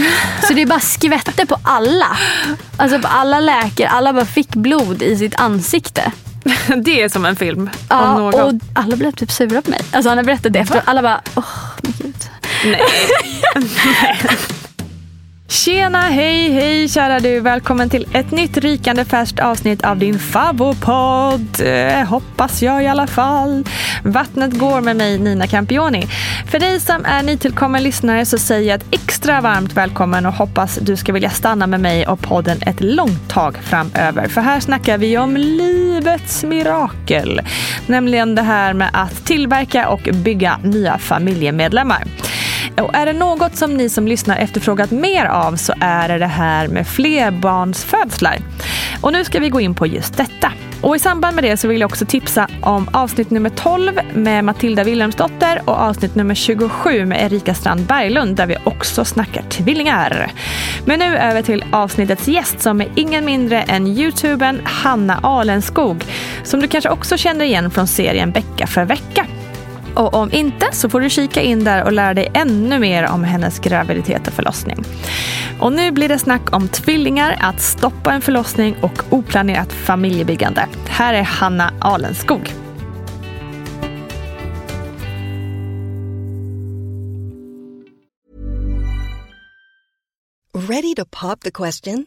Så det är bara skvätte på alla. Alltså på alla läkare. Alla bara fick blod i sitt ansikte. Det är som en film. Ja, om någon. och alla blev typ sura på mig. Alltså han har berättat det efter. Alla bara, åh men gud. Nej. Tjena, hej, hej kära du. Välkommen till ett nytt rykande färskt avsnitt av din favvopodd! Eh, hoppas jag i alla fall. Vattnet går med mig, Nina Campioni. För dig som är nytillkommen lyssnare så säger jag ett extra varmt välkommen och hoppas du ska vilja stanna med mig och podden ett långt tag framöver. För här snackar vi om livets mirakel. Nämligen det här med att tillverka och bygga nya familjemedlemmar. Och är det något som ni som lyssnar efterfrågat mer av så är det det här med flerbarnsfödslar. Och nu ska vi gå in på just detta. Och i samband med det så vill jag också tipsa om avsnitt nummer 12 med Matilda Wilhelmsdotter och avsnitt nummer 27 med Erika Strand Berglund där vi också snackar tvillingar. Men nu över till avsnittets gäst som är ingen mindre än youtubern Hanna Alenskog som du kanske också känner igen från serien Vecka för vecka. Och om inte så får du kika in där och lära dig ännu mer om hennes graviditet och förlossning. Och nu blir det snack om tvillingar, att stoppa en förlossning och oplanerat familjebyggande. Här är Hanna Alenskog. Ready to pop the question?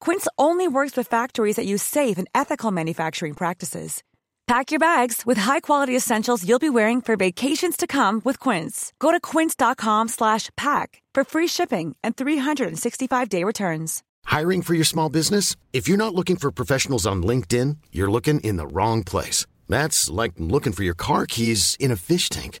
Quince only works with factories that use safe and ethical manufacturing practices. Pack your bags with high-quality essentials you'll be wearing for vacations to come with Quince. Go to quince.com/pack for free shipping and 365-day returns. Hiring for your small business? If you're not looking for professionals on LinkedIn, you're looking in the wrong place. That's like looking for your car keys in a fish tank.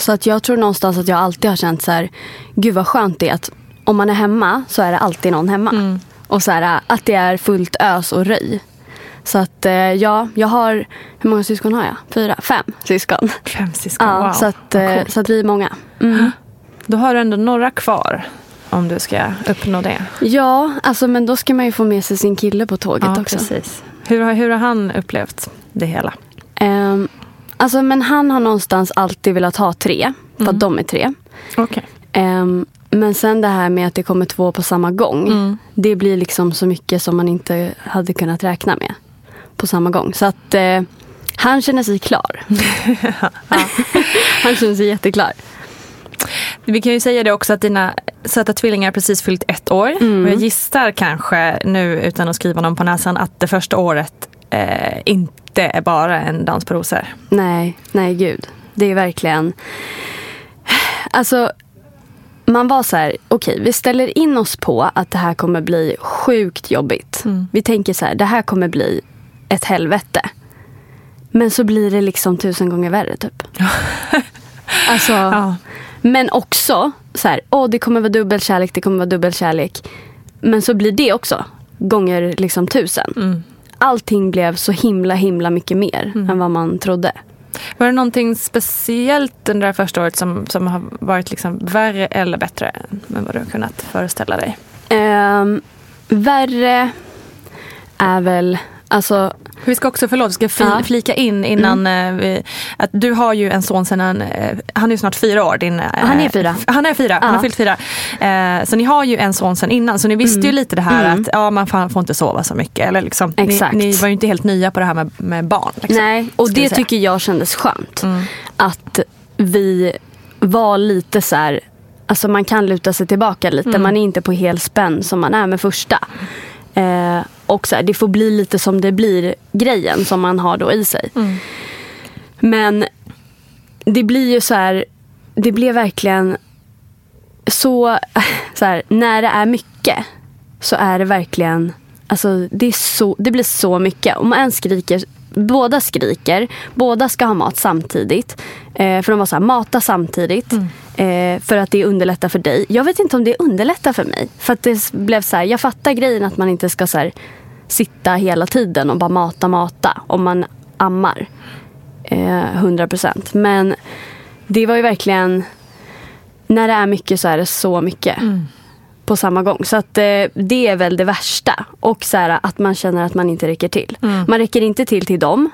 Så att jag tror någonstans att jag alltid har känt så här, gud vad skönt det är att om man är hemma så är det alltid någon hemma. Och så här, att det är fullt ös och röj. Så att eh, ja, jag har, hur många syskon har jag? Fyra, fem syskon. Fem syskon, Ja, wow. så, att, eh, så att vi är många. Mm. Då har du ändå några kvar om du ska uppnå det. Ja, alltså men då ska man ju få med sig sin kille på tåget Ja, också. precis. Hur, har- hur har han upplevt det hela? Ehm, alltså men han har någonstans alltid velat ha tre. För Mm. att de är tre. Okej. Ehm, men sen det här med att det kommer två på samma gång. Mm. Det blir liksom så mycket som man inte hade kunnat räkna med. På samma gång. Så att eh, Han känner sig klar. Han känner sig jätteklar. Vi kan ju säga det också att dina söta tvillingar precis fyllt ett år. Mm. Och jag gissar kanske nu utan att skriva någon på näsan att det första året eh, inte är bara en dans på rosor. Nej, nej gud. Det är verkligen... Alltså, man var så här, okej vi ställer in oss på att det här kommer bli sjukt jobbigt. Vi tänker så här, det här kommer bli ett helvete. Men så blir det liksom tusen gånger värre typ. alltså, Ja. Men också så här, åh det kommer vara dubbelkärlek, det kommer vara dubbelkärlek. Men så blir det också gånger liksom tusen. Allting blev så himla himla mycket mer än vad man trodde. Var det någonting speciellt under det här första året som, som har varit liksom värre eller bättre än vad du har kunnat föreställa dig? Um, värre är väl, alltså Vi ska också, förlåt, ska fi, Ja. Mm. flika in innan eh, vi, att du har ju en son sen han, eh, han är ju snart fyra år. Din, eh, Han är fyra. Han är fyra, han Ja. har fyllt fyra. Eh, så ni har ju en son sen innan, så ni visste ju lite det här att ja, man får, får inte sova så mycket. Eller liksom, ni, Mm. Ni var ju inte helt nya på det här med, med barn. Liksom, nej. Och det tycker jag kändes skönt. Att vi var lite så här, alltså man kan luta sig tillbaka lite. Man är inte på hel spänn som man är med första. Eh, och så här, det får bli lite som det blir grejen som man har då i sig. Men det blir ju så här, det blev verkligen så, så här, när det är mycket så är det verkligen, alltså det, är så, det blir så mycket. Om en skriker, båda skriker, båda ska ha mat samtidigt. Eh, för de var så här, mata samtidigt. Eh, för att det underlättar för dig. Jag vet inte om det underlättar för mig. För att det blev så här, jag fattar grejen att man inte ska så här, sitta hela tiden och bara mata, mata. Om man ammar. Eh, 100 procent. Men det var ju verkligen, när det är mycket så är det så mycket. På samma gång. Så att eh, det är väl det värsta. Och så här, att man känner att man inte räcker till. Man räcker inte till till dem.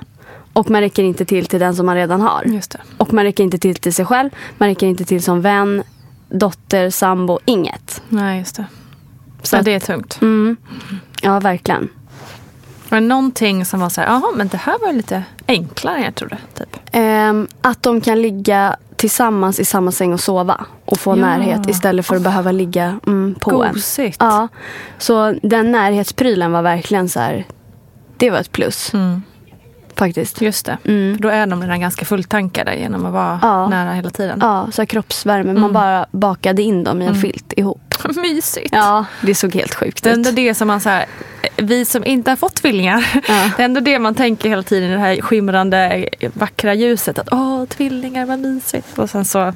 Och man räcker inte till till den som man redan har. Just det. Och man räcker inte till till sig själv. Man räcker inte till som vän, dotter, sambo, inget. Nej, just det. Så ja, det är tungt. Mm. Ja, verkligen. Var det någonting som var så här, jaha, men det här var lite enklare än jag trodde? Typ. Ehm, att de kan ligga tillsammans i samma säng och sova. Och få Ja. närhet istället för att behöva ligga mm, på en. Gosigt. Ja, så den närhetsprylen var verkligen så här. Det var ett plus. Faktiskt. Just det. Mm. Då är de redan ganska fulltankade genom att vara Ja. nära hela tiden. Ja, så kroppsvärme. Man bara bakade in dem i en filt ihop. Mysigt. Ja, det såg helt sjukt Det är ändå ut. det som man så här, vi som inte har fått tvillingar, Ja. det är ändå det man tänker hela tiden i det här skimrande vackra ljuset. Att åh, tvillingar, vad mysigt. Och sen så är det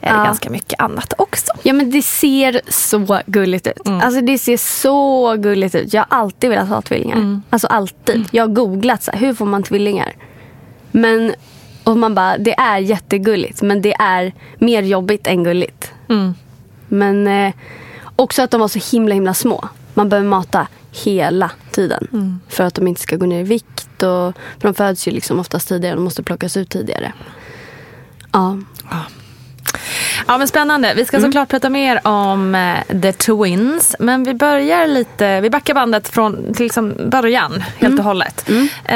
Ja. ganska mycket annat också. Ja men det ser så gulligt ut. Alltså det ser så gulligt ut. Jag har alltid velat ha tvillingar. Alltså alltid. Jag har googlat så här, hur får man tvillingar? Men, och man bara, det är jättegulligt men det är mer jobbigt än gulligt. Men eh, också att de var så himla himla små. Man behöver mata hela tiden. För att de inte ska gå ner i vikt. Och, för de föds ju liksom oftast tidigare och måste plockas ut tidigare. Ja. Ja men spännande. Vi ska Mm. såklart prata mer om eh, The Twins. Men vi börjar lite, vi backar bandet från till liksom början Mm. helt och hållet. Eh,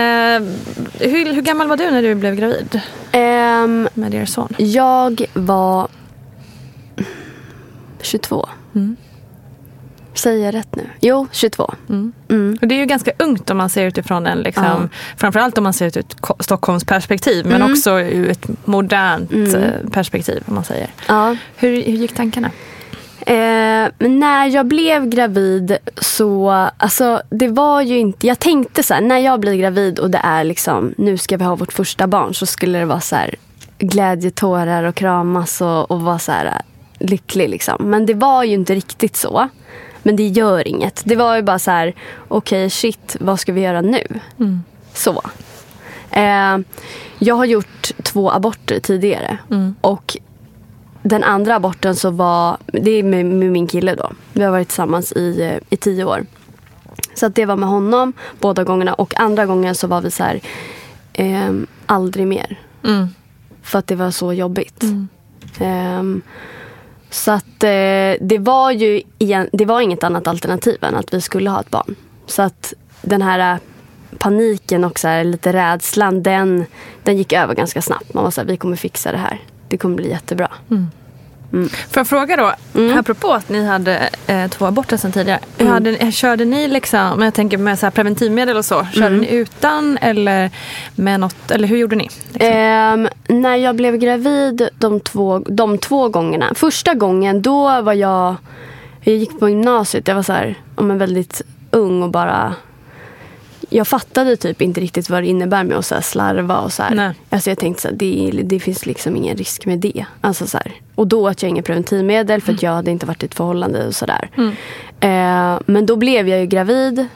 hur, hur gammal var du när du blev gravid Ehm, med er son? Jag var 22. Säger jag rätt nu? Jo, 22. Och det är ju ganska ungt om man ser utifrån en, liksom, Ja. framförallt om man ser ut ur ett Ko- Stockholms perspektiv men också ur ett modernt eh, perspektiv om man säger. Ja. Hur, hur gick tankarna? Eh, när jag blev gravid så, alltså det var ju inte, jag tänkte så här, när jag blir gravid och det är liksom, nu ska vi ha vårt första barn så skulle det vara så här glädjetårar och kramas och, och vara så här eh, lycklig liksom. Men det var ju inte riktigt så. Men det gör inget. Det var ju bara så här, okej shit, vad ska vi göra nu? Så. Eh, jag har gjort två aborter tidigare. Och den andra aborten så var, det är med, med min kille då. Vi har varit tillsammans i, eh, i tio år. Så att det var med honom båda gångerna. Och andra gången så var vi så här, ehm, aldrig mer. För att det var så jobbigt. Ehm, så att eh, det var ju igen, det var inget annat alternativ än att vi skulle ha ett barn. Så att den här eh, paniken och så här, lite rädslan, den, den gick över ganska snabbt. Man var så här, vi kommer fixa det här. Det kommer bli jättebra. Mm. Får jag fråga då, mm. apropå att ni hade eh, två aborter sedan tidigare. Mm. Hade, körde ni liksom, jag tänker med så preventivmedel och så, körde mm. ni utan eller med något, eller hur gjorde ni? Liksom? Eh, när jag blev gravid de två, de två gångerna, första gången då var jag, jag gick på gymnasiet, jag var så här, om väldigt ung och bara jag fattade typ inte riktigt vad det innebär med att så slarva och så här. Alltså jag tänkte att det, det finns liksom ingen risk med det. Alltså så här. Och då att jag inga preventivmedel för att jag hade inte varit i ett förhållande och sådär. Mm. Eh, men då blev jag ju gravid.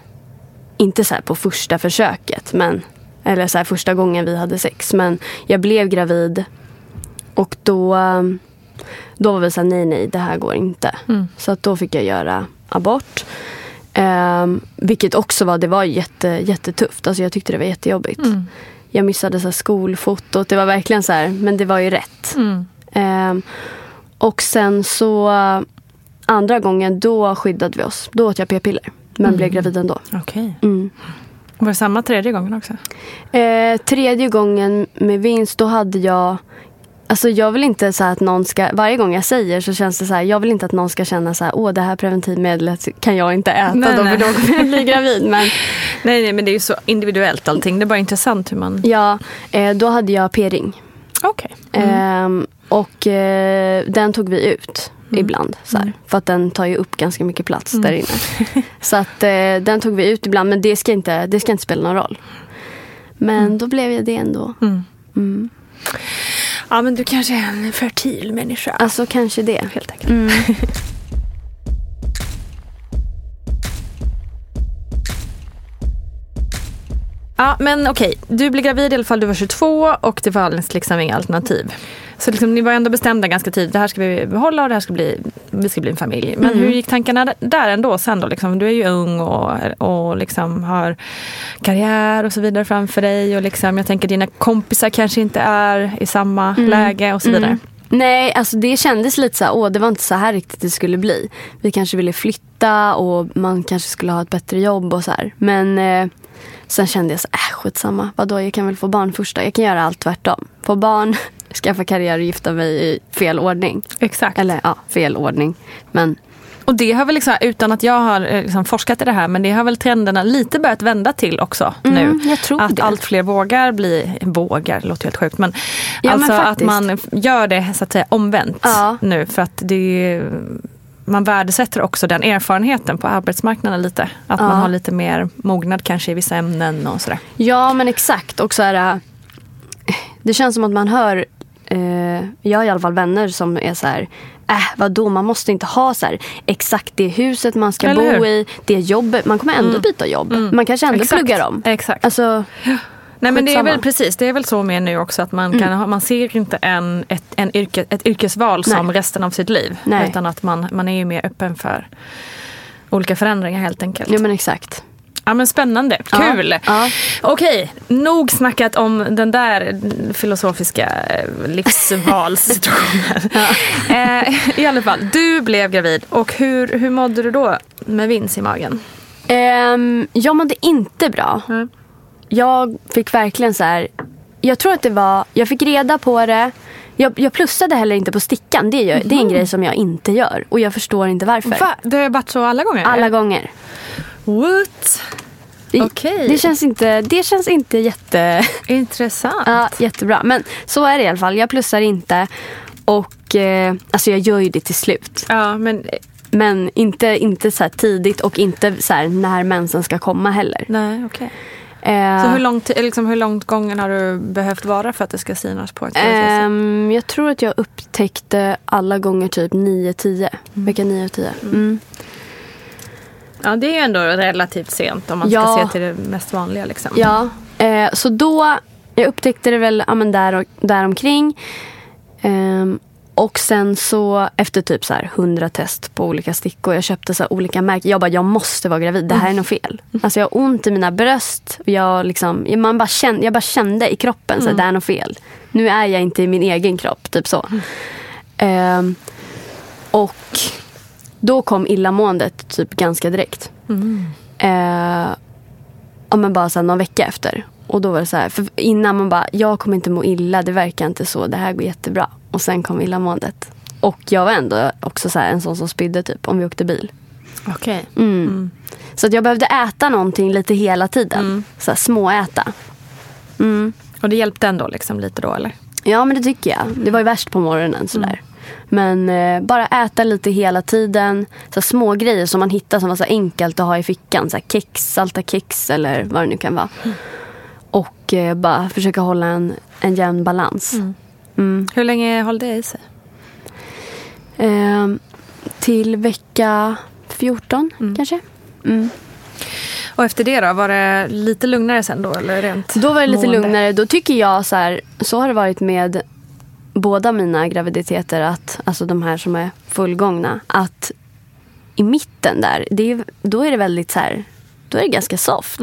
Inte så på första försöket. Men, eller så första gången vi hade sex. Men jag blev gravid. Och då, då var vi så här, nej nej det här går inte. Mm. Så att då fick jag göra abort. Um, vilket också var, det var jätte, jättetufft. Alltså jag tyckte det var jättejobbigt. Mm. Jag missade så skolfotot. Det var verkligen så här, men det var ju rätt. Mm. Um, och sen så andra gången då skyddade vi oss. Då åt jag p-piller. Men mm. blev gravid ändå. Okay. Mm. Var det samma tredje gången också? Eh, tredje gången med vinst, då hade jag Alltså jag vill inte så att någon ska, varje gång jag säger så känns det så här, jag vill inte att någon ska känna så här, åh det här preventivmedlet kan jag inte äta nej, då, nej. för då kommer jag bli gravid. Men, nej, nej, men det är ju så individuellt allting, det är bara intressant hur man... Ja, eh, då hade jag p-ring. Okej. Okay. Mm. Eh, och eh, den tog vi ut mm. ibland. Så mm. För att den tar ju upp ganska mycket plats mm. där inne. så att eh, den tog vi ut ibland, men det ska inte, det ska inte spela någon roll. Men mm. då blev jag det ändå. Ja, men du kanske är en fertil människa. Alltså kanske det. Helt enkelt. Mm. ja, men okej. Du blev gravid i alla fall, du var 22 och det var liksom inga alternativ. Så liksom, ni var ändå bestämda ganska tidigt. Det här ska vi behålla och det här ska bli, vi ska bli en familj. Men mm. hur gick tankarna där ändå sen då? Liksom, du är ju ung och, och liksom har karriär och så vidare framför dig. Och liksom, jag tänker dina kompisar kanske inte är i samma mm. läge och så vidare. Mm. Nej, alltså det kändes lite så här, åh det var inte så här riktigt det skulle bli. Vi kanske ville flytta och man kanske skulle ha ett bättre jobb och så här. Men eh, sen kände jag så här, äh, skitsamma. Vadå, jag kan väl få barn först då. Jag kan göra allt tvärtom. Få barn, skaffa karriär och gifta mig i fel ordning. Exakt. Eller ja, fel ordning. Men och det har väl liksom, utan att jag har eh, liksom forskat i det här, men det har väl trenderna lite börjat vända till också mm, nu. att det. allt fler vågar bli, vågar låter helt sjukt, men ja, alltså men att man gör det så att säga omvänt ja. nu för att det man värdesätter också den erfarenheten på arbetsmarknaden lite. Att ja. man har lite mer mognad kanske i vissa ämnen och sådär. Ja men exakt. Och så här, det känns som att man hör eh, jag har i alla fall vänner som är så här, äh vadå man måste inte ha så här, exakt det huset man ska Eller bo i, det jobbet, man kommer ändå mm. byta jobb. Mm. Man kanske ändå exakt. pluggar om. Exakt. Alltså, Nej men det är väl precis, det är väl så med nu också att man, kan mm. ha, man ser inte en, ett, en yrke, ett yrkesval Nej. som resten av sitt liv. Nej. Utan att man, man är ju mer öppen för olika förändringar helt enkelt. Ja men exakt. Ja men spännande, kul! Ja. Okej, nog snackat om den där filosofiska eh, livsvalssituationen. ja. eh, I alla fall, du blev gravid och hur, hur mådde du då med vins i magen? Um, jag mådde inte bra. Mm. Jag fick verkligen så här, jag tror att det var, jag fick reda på det. Jag, jag plussade heller inte på stickan. Det, gör, mm. det är en mhm. grej som jag inte gör. Och jag förstår inte varför. Va? Det har varit så alla gånger? Alla gånger. What? Okay. det, känns inte, det känns inte jätte... Intressant. ja, jättebra. Men så är det i alla fall. Jag plussar inte. Och eh, alltså jag gör ju det till slut. Ja, men... Men inte, inte så tidigt och inte så när mensen ska komma heller. Nej, okay. Eh, så hur långt, liksom, hur långt gången har du behövt vara för att det ska synas på ett eh, Jag tror att jag upptäckte alla gånger typ 9-10. Mm. Vecka 9 och 10. Mm. Mm. Ja, det är ju ändå relativt sent om man ja. ska se till det mest vanliga. Liksom. Ja, eh, så då, jag upptäckte det väl ja, men där, och, där omkring. Eh, och sen så efter typ så här 100 test på olika stickor. Jag köpte så olika märken. Jag bara, jag måste vara gravid. Det här är något fel. Mm. Alltså jag har ont i mina bröst. Jag, liksom, man bara kände, jag bara kände i kroppen mm. det är något fel. Nu är jag inte i min egen kropp. Typ så. Mm. Eh, och då kom illamåendet typ ganska direkt. Mm. Eh, ja, men bara så här, någon vecka efter. Och då var det så här, för innan man bara, jag kommer inte må illa, det verkar inte så, det här går jättebra. Och sen kom illamåendet. Och jag var ändå också så här, en sån som spydde typ om vi åkte bil. Okej. Mm. Så att jag behövde äta någonting lite hela tiden. Så här, småäta. Mm. Och det hjälpte ändå liksom lite då eller? Ja men det tycker jag. Det var ju värst på morgonen sådär. Men eh, bara äta lite hela tiden. Så små grejer som man hittar som var så enkelt att ha i fickan. Så kex, salta kex eller vad det nu kan vara. Och eh, bara försöka hålla en, en jämn balans. Mm. Hur länge höll det i sig? Ehm, till vecka 14 kanske. Mm. Och efter det då, var det lite lugnare sen då? Eller rent Då var det lite mående? lugnare. Då tycker jag så här, så har det varit med båda mina graviditeter, att, alltså de här som är fullgångna, att i mitten där, det är, då är det väldigt så här, då är det ganska soft.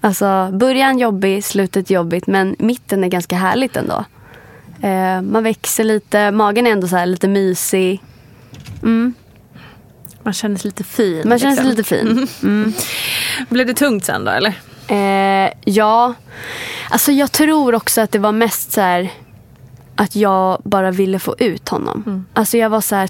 Alltså början jobbig, slutet jobbigt, men mitten är ganska härligt ändå. Eh, man växer lite, magen är ändå så här lite mysig. Mm. Man känner sig lite fin. Man känner sig liksom. lite fin. Mm. Blev det tungt sen då eller? Eh, ja, alltså jag tror också att det var mest så här att jag bara ville få ut honom. Alltså jag var så här,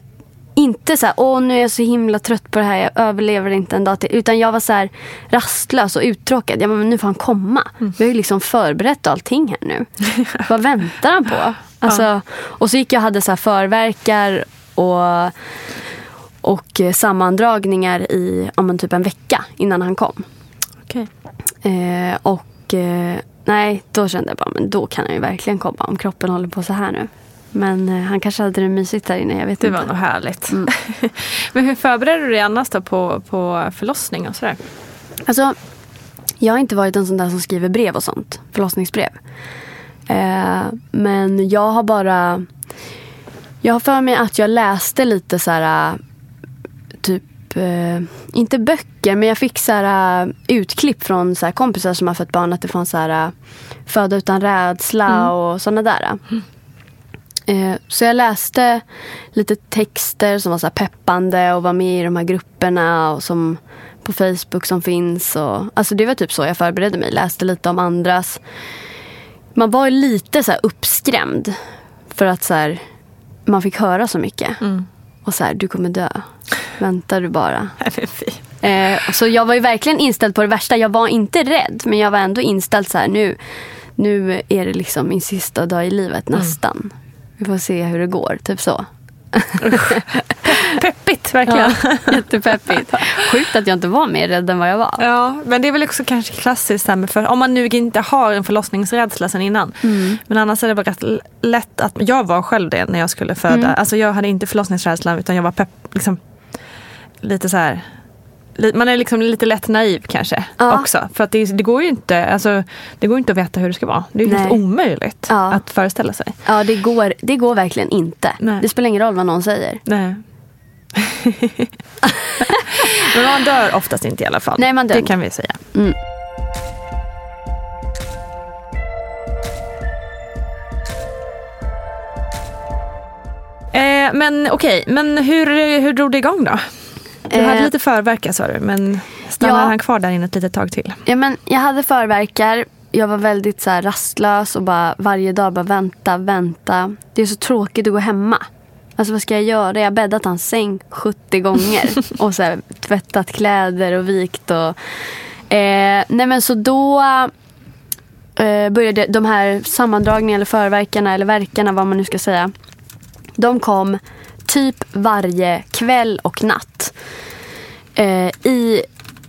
inte så här, åh nu är jag så himla trött på det här, jag överlever inte en dag till. Utan jag var så här rastlös och uttråkad. Jag bara, men nu får han komma. Vi har ju liksom förberett allting här nu. Vad väntar han på? Alltså, Och så gick jag och hade så här förverkar och, och sammandragningar i om en typ en vecka innan han kom. Okej. Eh, och eh, nej, då kände jag bara, men då kan han ju verkligen komma om kroppen håller på så här nu. Men eh, han kanske hade det mysigt där inne, jag vet Det inte. var nog härligt. Men hur förbereder du dig annars då på, på förlossning och sådär? Alltså, jag har inte varit en sån där som skriver brev och sånt. Förlossningsbrev. Eh, men jag har bara... Jag har för mig att jag läste lite så här... Typ... Eh, inte böcker, men jag fick så här, eh, utklipp från så här, kompisar som har fött barn. Att det fanns så här, eh, Föda utan rädsla och såna där. Eh, Så jag läste lite texter som var så peppande och var med i de här grupperna och som på Facebook som finns. Och, alltså det var typ så jag förberedde mig. Läste lite om andras. Man var lite så uppskrämd. För att så här, man fick höra så mycket. Och så här, du kommer dö. Väntar du bara. Eh, så jag var ju verkligen inställd på det värsta. Jag var inte rädd, men jag var ändå inställd så här nu. Nu är det liksom min sista dag i livet nästan. Vi får se hur det går, typ så. Peppigt verkligen. Ja, jättepeppigt. Sjukt att jag inte var mer rädd än vad jag var. Ja, men det är väl också kanske klassiskt för, om man nu inte har en förlossningsrädsla sen innan. Men annars är det väl rätt lätt att, jag var själv det när jag skulle föda. Alltså jag hade inte förlossningsrädsla utan jag var pepp, liksom, lite så här. Man är liksom lite lätt naiv kanske Ja. också. För att det, det går ju inte, alltså, det går inte att veta hur det ska vara. Det är ju helt omöjligt Ja. att föreställa sig. Ja, det går, det går verkligen inte. Nej. Det spelar ingen roll vad någon säger. Nej. Men man dör oftast inte i alla fall. Nej, man dör det kan vi säga. Mm. Eh, men okej, men hur, hur drog det igång då? Du Eh, hade lite förverkar sa du, men stannar ja. han kvar där inne ett litet tag till? Ja, men jag hade förverkar. Jag var väldigt så här rastlös och bara varje dag bara vänta, vänta. Det är så tråkigt att gå hemma. Alltså vad ska jag göra? Jag har bäddat hans säng 70 gånger. och så här, tvättat kläder och vikt. Och, eh, nej men så då eh, började de här sammandragningarna eller förverkarna eller verkarna vad man nu ska säga. De kom typ varje kväll och natt. Eh, I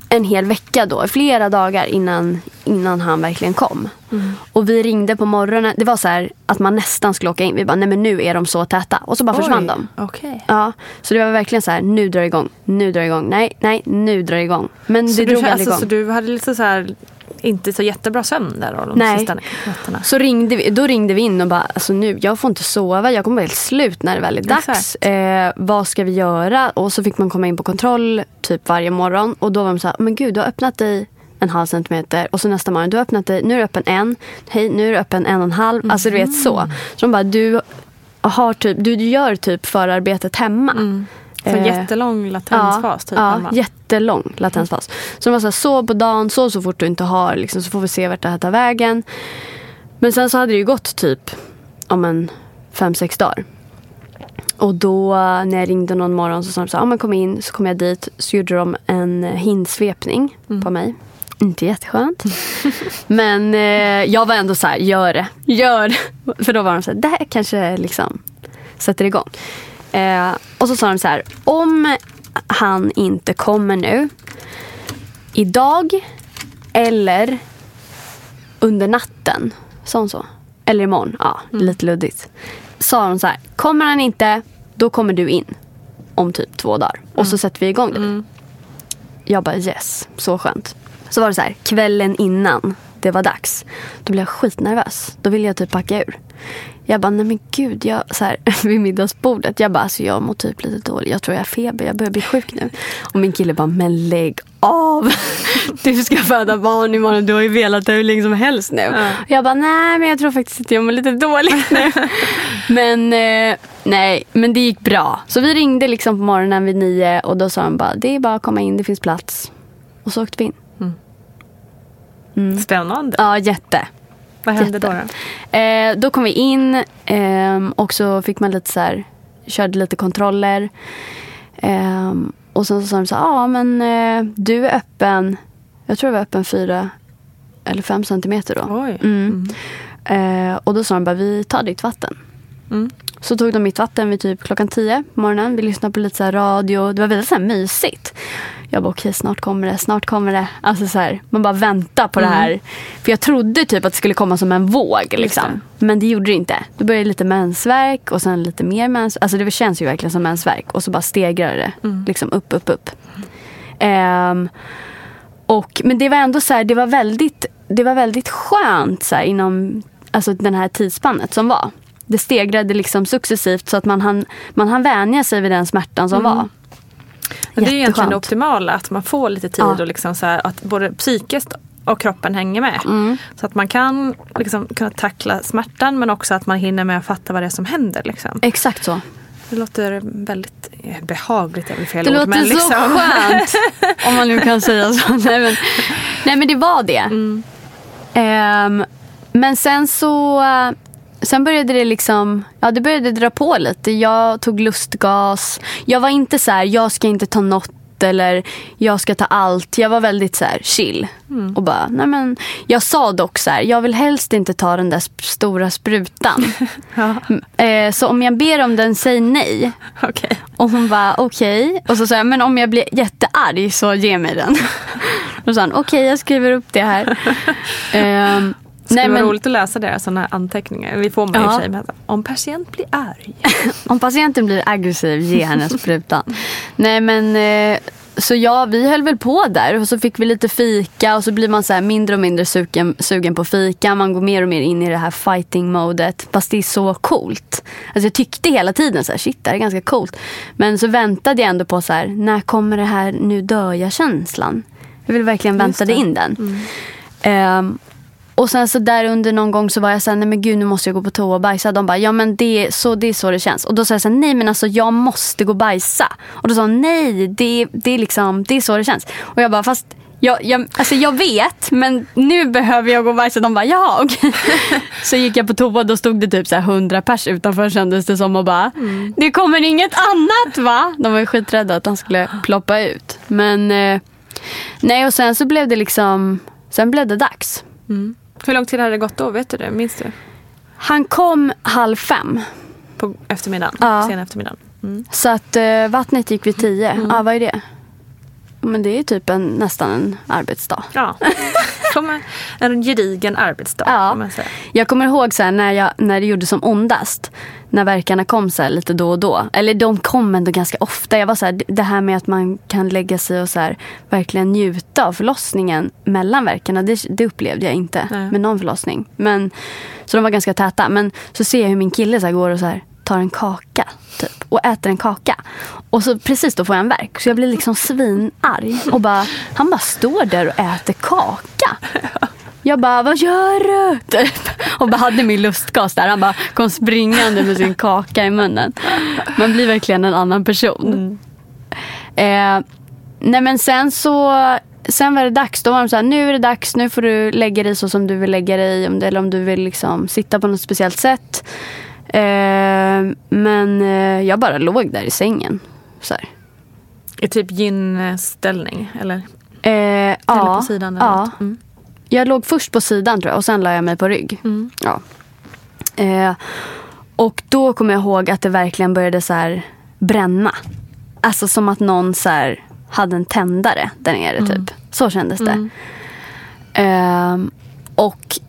en hel vecka då, flera dagar innan, innan han verkligen kom. Och vi ringde på morgonen. Det var så här att man nästan skulle åka in. Vi bara, nej men nu är de så täta. Och så bara försvann de. Okej. Ja, så det var verkligen så här, nu drar det igång, nu drar det igång, nej, nej, nu drar det igång. Men Så, det du, drog aldrig alltså, igång. så du hade lite så här, inte så jättebra sömn där då, de Nej. sista nätterna? Så ringde vi, då ringde vi in och bara, alltså nu, jag får inte sova, jag kommer vara helt slut när det väl är dags. Eh, vad ska vi göra? Och så fick man komma in på kontroll typ varje morgon. Och då var de så här, men gud du har öppnat dig en halv centimeter. Och så nästa morgon, du har öppnat dig, nu är du öppen en. Hej, nu är du öppen en och en halv. Alltså du vet så. Så de bara, du, har typ, du gör typ förarbetet hemma. Så Eh, jättelång latensfas typ. Ja, hemma. jättelång latensfas. Så de var så här, sov på dagen, sov så fort du inte har, liksom, så får vi se vart det här tar vägen. Men sen så hade det ju gått typ om en fem, sex dagar. Och då eh, när jag ringde någon morgon så sa de så här, ja men kom in. Så kom jag dit, så gjorde de en eh, hinnsvepning på mig. Inte jätteskönt. men eh, jag var ändå så här, gör det, gör det. För då var de så här, det här kanske liksom sätter igång. Eh, och så sa de så här, om han inte kommer nu idag eller under natten. Sa hon så? Eller imorgon? Ja, lite luddigt. Sa hon så här, kommer han inte, då kommer du in om typ två dagar. Och så sätter vi igång det. Jag bara yes, så skönt. Så var det så här, kvällen innan det var dags. Då blev jag skitnervös. Då ville jag typ packa ur. Jag bara, nej men gud, jag, så här, vid middagsbordet. Jag bara, alltså jag mår typ lite dåligt. Jag tror jag har feber, jag börjar bli sjuk nu. Och min kille bara, men lägg av. Du ska föda barn imorgon, du har ju velat det hur länge som helst nu. Och jag bara, nej men jag tror faktiskt att jag mår lite dåligt nu. men eh, nej, men det gick bra. Så vi ringde liksom på morgonen vid nio och då sa han bara, det är bara att komma in, det finns plats. Och så åkte vi in. Spännande. Ja, jätte. Vad hände då? jätte. då? Eh, då kom vi in ehm, och så fick man lite så här, körde lite kontroller. Ehm, och sen så sa de så ja men eh, du är öppen, jag tror jag var öppen fyra eller fem centimeter då. Oj. Mm. Eh, och då sa de bara, vi tar ditt vatten. Mm. Så tog de mitt vatten vid typ klockan tio på morgonen. Vi lyssnade på lite så här radio. Det var väldigt så här mysigt. Jag bara okej snart kommer det, snart kommer det. Alltså så här, man bara väntar på det här. För jag trodde typ att det skulle komma som en våg. Liksom. Men det gjorde det inte. Då började lite mensvärk och sen lite mer mensvärk. Alltså det känns ju verkligen som mensvärk. Och så bara stegrar det. Liksom upp, upp, upp. Ehm, och, men det var ändå så här, det var väldigt, det var väldigt skönt så här, inom alltså, den här tidsspannet som var. Det stegrade liksom successivt så att man hann, man hann vänja sig vid den smärtan som var. Men det är egentligen det optimala, att man får lite tid Ja. och liksom så här, att både psykiskt och kroppen hänger med. Mm. Så att man kan liksom, kunna tackla smärtan men också att man hinner med att fatta vad det är som händer. Liksom. Exakt så. Det låter väldigt eh, behagligt, är väl fel Det ord. låter men så liksom. skönt. Om man nu kan säga så. Nej men, nej, men det var det. Mm. Ehm, men sen så Sen började det liksom, ja det började dra på lite. Jag tog lustgas. Jag var inte så här, jag ska inte ta något eller jag ska ta allt. Jag var väldigt så här chill. Mm. Och bara, nej men, jag sa dock så här, jag vill helst inte ta den där sp- stora sprutan. Mm, eh, så om jag ber om den, säg nej. Okej. Och hon bara okej. Och så sa jag, men om jag blir jättearg så ge mig den. Då sa han okej jag skriver upp det här. Det skulle nej, vara men roligt att läsa deras sådana anteckningar. Vi får man i och Ja. för sig. Men om patient blir arg. om patienten blir aggressiv, ge henne sprutan. nej men eh, så ja, vi höll väl på där och så fick vi lite fika och så blir man så mindre och mindre sugen, sugen på fika. Man går mer och mer in i det här fighting-modet. Fast det är så coolt. Alltså jag tyckte hela tiden så här, shit det här är ganska coolt. Men så väntade jag ändå på så här, när kommer det här nu dör jag-känslan? Jag vill verkligen väntade in den. Ehm, och sen så där under någon gång så var jag såhär, nej men gud nu måste jag gå på toa och bajsa. De bara, ja men det är så det, är så det känns. Och då sa jag såhär, nej men alltså jag måste gå och bajsa. Och då sa hon, nej det, det, är liksom, det är så det känns. Och jag bara, fast jag, jag, alltså jag vet men nu behöver jag gå och bajsa. De bara, jaha okej. Så gick jag på toa och då stod det typ så här 100 pers utanför kändes det som och bara, det kommer inget annat va? De var ju skiträdda att han skulle ploppa ut. Men eh, nej och sen så blev det liksom, sen blev det dags. Hur lång tid hade det gått då? Vet du det? Minns du? Han kom halv fem. På eftermiddagen? Ja. Sen eftermiddagen? Mm. Så att eh, vattnet gick vid tio. Ja, vad är det? Men det är typ en, nästan en arbetsdag. Ja. Som en, en gedigen arbetsdag Ja. kan man säga. Jag kommer ihåg så här, när, jag, när det gjorde som ondast. När verkarna kom så lite då och då. Eller de kom ändå ganska ofta. Jag var så här, det här med att man kan lägga sig och så här, verkligen njuta av förlossningen mellan verkarna. Det, det upplevde jag inte Nej. med någon förlossning. Men, så de var ganska täta. Men så ser jag hur min kille så går och så här, tar en kaka. Typ, och äter en kaka. Och så precis då får jag en verk. Så jag blir liksom svinarg. Och bara, han bara står där och äter kaka. Jag bara, vad gör du? Typ. Och bara hade min lustgas där. Han bara kom springande med sin kaka i munnen. Man blir verkligen en annan person. Eh, nej men sen så Sen var det dags. Då var de så här, nu är det dags. Nu får du lägga dig så som du vill lägga dig. Eller om du vill liksom sitta på något speciellt sätt. Eh, men eh, jag bara låg där i sängen. Så här. I typ gynställning eller? Eh, eller ja, på sidan? Eller ja. Mm. Jag låg först på sidan tror jag och sen la jag mig på rygg. Mm. Ja. Eh, och då kommer jag ihåg att det verkligen började så här bränna. Alltså som att någon så här hade en tändare där nere Mm. typ. Så kändes det. Ehm, och,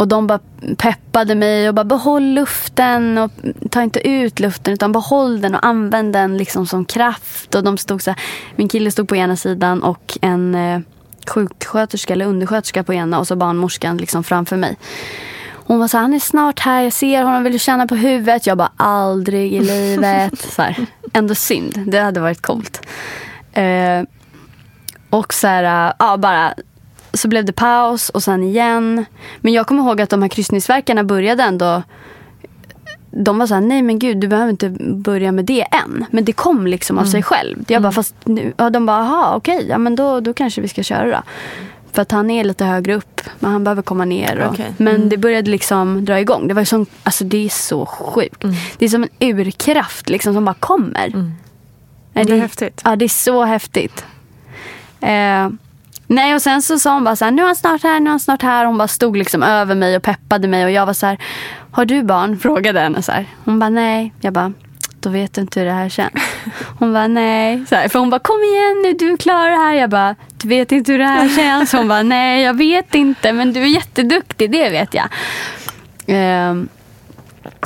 och de bara peppade mig och bara behåll luften och ta inte ut luften utan behåll den och använd den liksom som kraft. Och de stod så här, min kille stod på ena sidan och en eh, sjuksköterska eller undersköterska på ena och så barnmorskan liksom framför mig. Hon var så här, han är snart här, jag ser honom, vill du känna på huvudet? Jag bara, aldrig i livet. så här, ändå synd, det hade varit coolt. Eh, och så här, ja bara så blev det paus och sen igen. Men jag kommer ihåg att de här kryssningsverkarna började ändå de var så här, nej men gud du behöver inte börja med det än. Men det kom liksom av sig själv. Jag bara, fast nu, ja, de bara, aha okej, ja men då, då kanske vi ska köra då. För att han är lite högre upp, men han behöver komma ner. Och, Okej. Men det började liksom dra igång. Det var som, alltså det är så sjukt. Det är som en urkraft liksom som bara kommer. Nej, Det är häftigt. Ja, det är så häftigt. Eh, nej, och sen så sa hon bara så här, nu är han snart här, nu är han snart här. Hon bara stod liksom över mig och peppade mig och jag var så här, har du barn? Frågade henne så här. Hon bara, nej. Jag bara, då vet du inte hur det här känns. Hon bara, nej. Så här, för hon bara, kom igen nu, du klarar det här. Jag bara, du vet inte hur det här känns. Hon bara, nej jag vet inte, men du är jätteduktig, det vet jag. Ehm,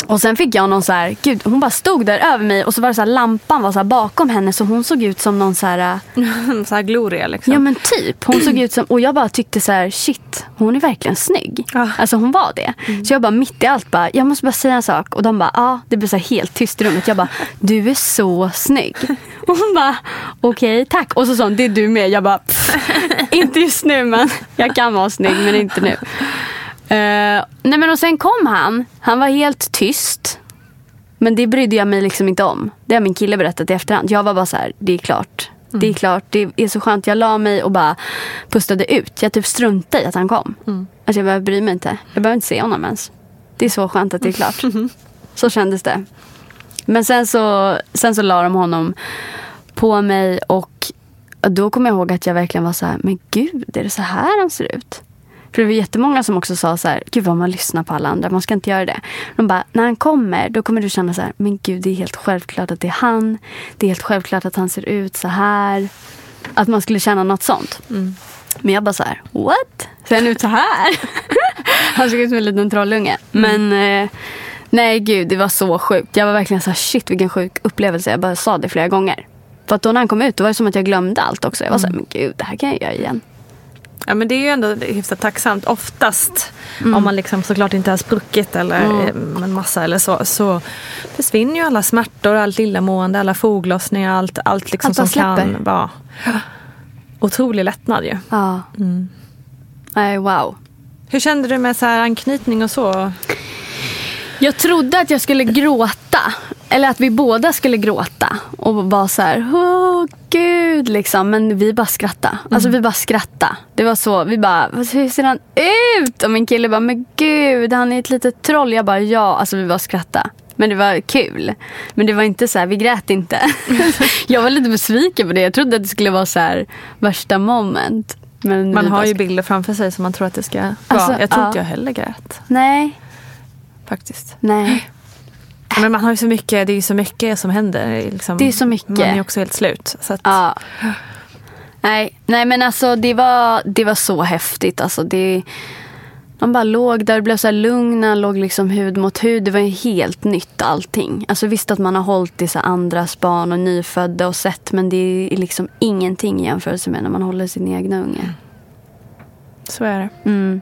och sen fick jag någon så här, gud hon bara stod där över mig och så var det så här, lampan var så här bakom henne så hon såg ut som någon så här, så här gloria liksom. ja men typ. Hon såg ut som, och jag bara tyckte så här, shit hon är verkligen snygg. Ja. Alltså hon var det. Så jag bara mitt i allt bara, jag måste bara säga en sak. Och de bara, ja det blev så helt tyst i rummet. Jag bara, du är så snygg. Och hon bara, okej tack. Och så sa hon, det är du med. Jag bara, "Pff, inte just nu men jag kan vara snygg men inte nu. Eh, nej men och sen kom han. Han var helt tyst. Men det brydde jag mig liksom inte om. Det har min kille berättat i efterhand. Jag var bara så här, det är klart. Det är klart, det är så skönt. Jag la mig och bara pustade ut. Jag typ struntade i att han kom. Alltså jag behöver bry mig inte. Jag behöver inte se honom ens. Det är så skönt att det är klart. Så kändes det. Men sen så, sen så la de honom på mig och då kommer jag ihåg att jag verkligen var så här, men gud, är det så här han ser ut? För det var jättemånga som också sa så här, gud vad man lyssnar på alla andra, man ska inte göra det. De bara, när han kommer, då kommer du känna så här, men gud det är helt självklart att det är han. Det är helt självklart att han ser ut så här. Att man skulle känna något sånt. Men jag bara så här, what? Ser han ut så här? han såg ut som en liten trollunge. Men eh, nej gud, det var så sjukt. Jag var verkligen så här, shit vilken sjuk upplevelse. Jag bara sa det flera gånger. För att då när han kom ut, då var det som att jag glömde allt också. Jag var så här, men gud, det här kan jag göra igen. Ja men det är ju ändå hyfsat tacksamt oftast. Mm. Om man liksom såklart inte har spruckit eller eh, en massa eller så. Så försvinner ju alla smärtor, allt illamående, alla foglossningar, allt, allt liksom Allt som kan släpper. vara otrolig lättnad ju. Ja. Nej, wow. Hur kände du med så här anknytning och så? Jag trodde att jag skulle gråta. Eller att vi båda skulle gråta. Och vara så här, åh gud liksom. Men vi bara skrattade. Alltså vi bara skrattade. Det var så, vi bara, "Vad- hur ser han ut? Och min kille bara, men gud han är ett litet troll. Jag bara, ja. Alltså vi bara skrattade. Men det var kul. Men det var inte så här, vi grät inte. jag var lite besviken på det. Jag trodde att det skulle vara så här värsta moment. Men Man har bara ju bilder framför sig som man tror att det ska vara. Alltså, jag tror ja. inte jag heller grät Nej, faktiskt. nej. Men man har ju så mycket, det är ju så mycket som händer. Liksom. Det är så mycket. Man är också helt slut. Så att, Ja. Nej, nej men alltså det var, det var så häftigt. Alltså, det, de bara låg där och blev så här lugna, låg liksom hud mot hud. Det var ju helt nytt allting. Alltså visst att man har hållit i så andras barn och nyfödda och sett men det är liksom ingenting i jämförelse med när man håller sin egna unge. Så är det. Mm.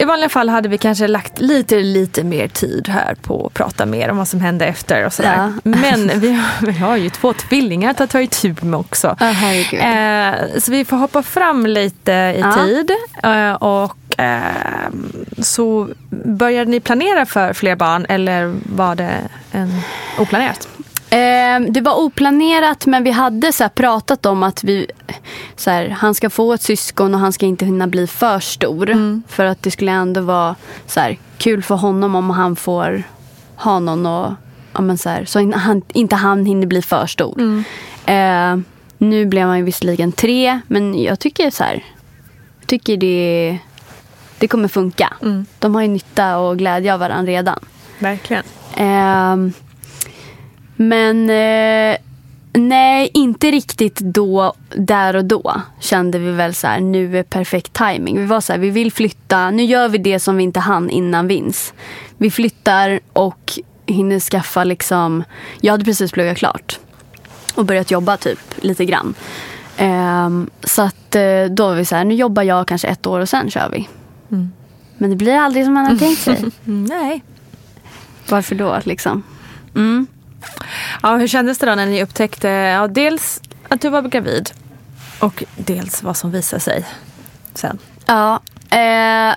I vanliga fall hade vi kanske lagt lite, lite mer tid här på att prata mer om vad som hände efter och sådär. Ja. Men vi har, vi har ju två tvillingar att ta itu med också. Herregud. Eh, så vi får hoppa fram lite i Ja. tid. Eh, och eh, så började ni planera för fler barn eller var det en oplanerat? Eh, det var oplanerat men vi hade så pratat om att vi, så här, han ska få ett syskon och han ska inte hinna bli för stor. Mm. För att det skulle ändå vara så här, kul för honom om han får ha någon och, ja, men så, här, så han, inte han hinner bli för stor. Mm. Eh, nu blev han ju visserligen tre men jag tycker så här, tycker det, det kommer funka. Mm. De har ju nytta och glädje av varandra redan. Verkligen. Eh, men eh, nej, inte riktigt då, där och då kände vi väl så här, nu är perfekt timing. Vi var så här, vi vill flytta, nu gör vi det som vi inte hann innan vins. Vi flyttar och hinner skaffa liksom, jag hade precis pluggat klart och börjat jobba typ lite grann. Um, så att uh, då var vi så här, nu jobbar jag kanske ett år och sen kör vi. Mm. Men det blir aldrig som man har tänkt sig. Nej. Varför då liksom? Mm. Ja, hur kändes det då när ni upptäckte ja, dels att du var gravid och dels vad som visade sig sen? Ja, eh,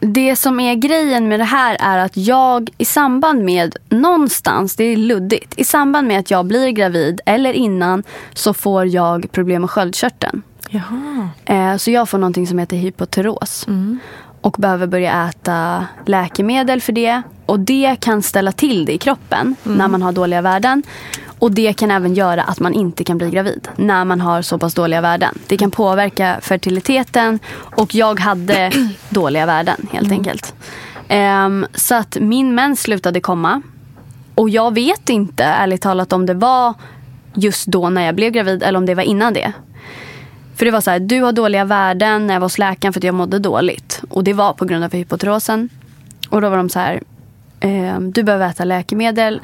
det som är grejen med det här är att jag i samband med, någonstans, det är luddigt, i samband med att jag blir gravid eller innan så får jag problem med sköldkörteln. Jaha. Eh, så jag får någonting som heter hypoteros. Mm. Och behöver börja äta läkemedel för det. Och det kan ställa till det i kroppen mm. när man har dåliga värden. Och det kan även göra att man inte kan bli gravid när man har så pass dåliga värden. Det kan påverka fertiliteten och jag hade dåliga värden helt mm. enkelt. Um, så att min mens slutade komma. Och jag vet inte ärligt talat om det var just då när jag blev gravid eller om det var innan det. För det var så här, du har dåliga värden när jag var hos läkaren för att jag mådde dåligt. Och det var på grund av hypotrosen. Och då var de så här, eh, du behöver äta läkemedel.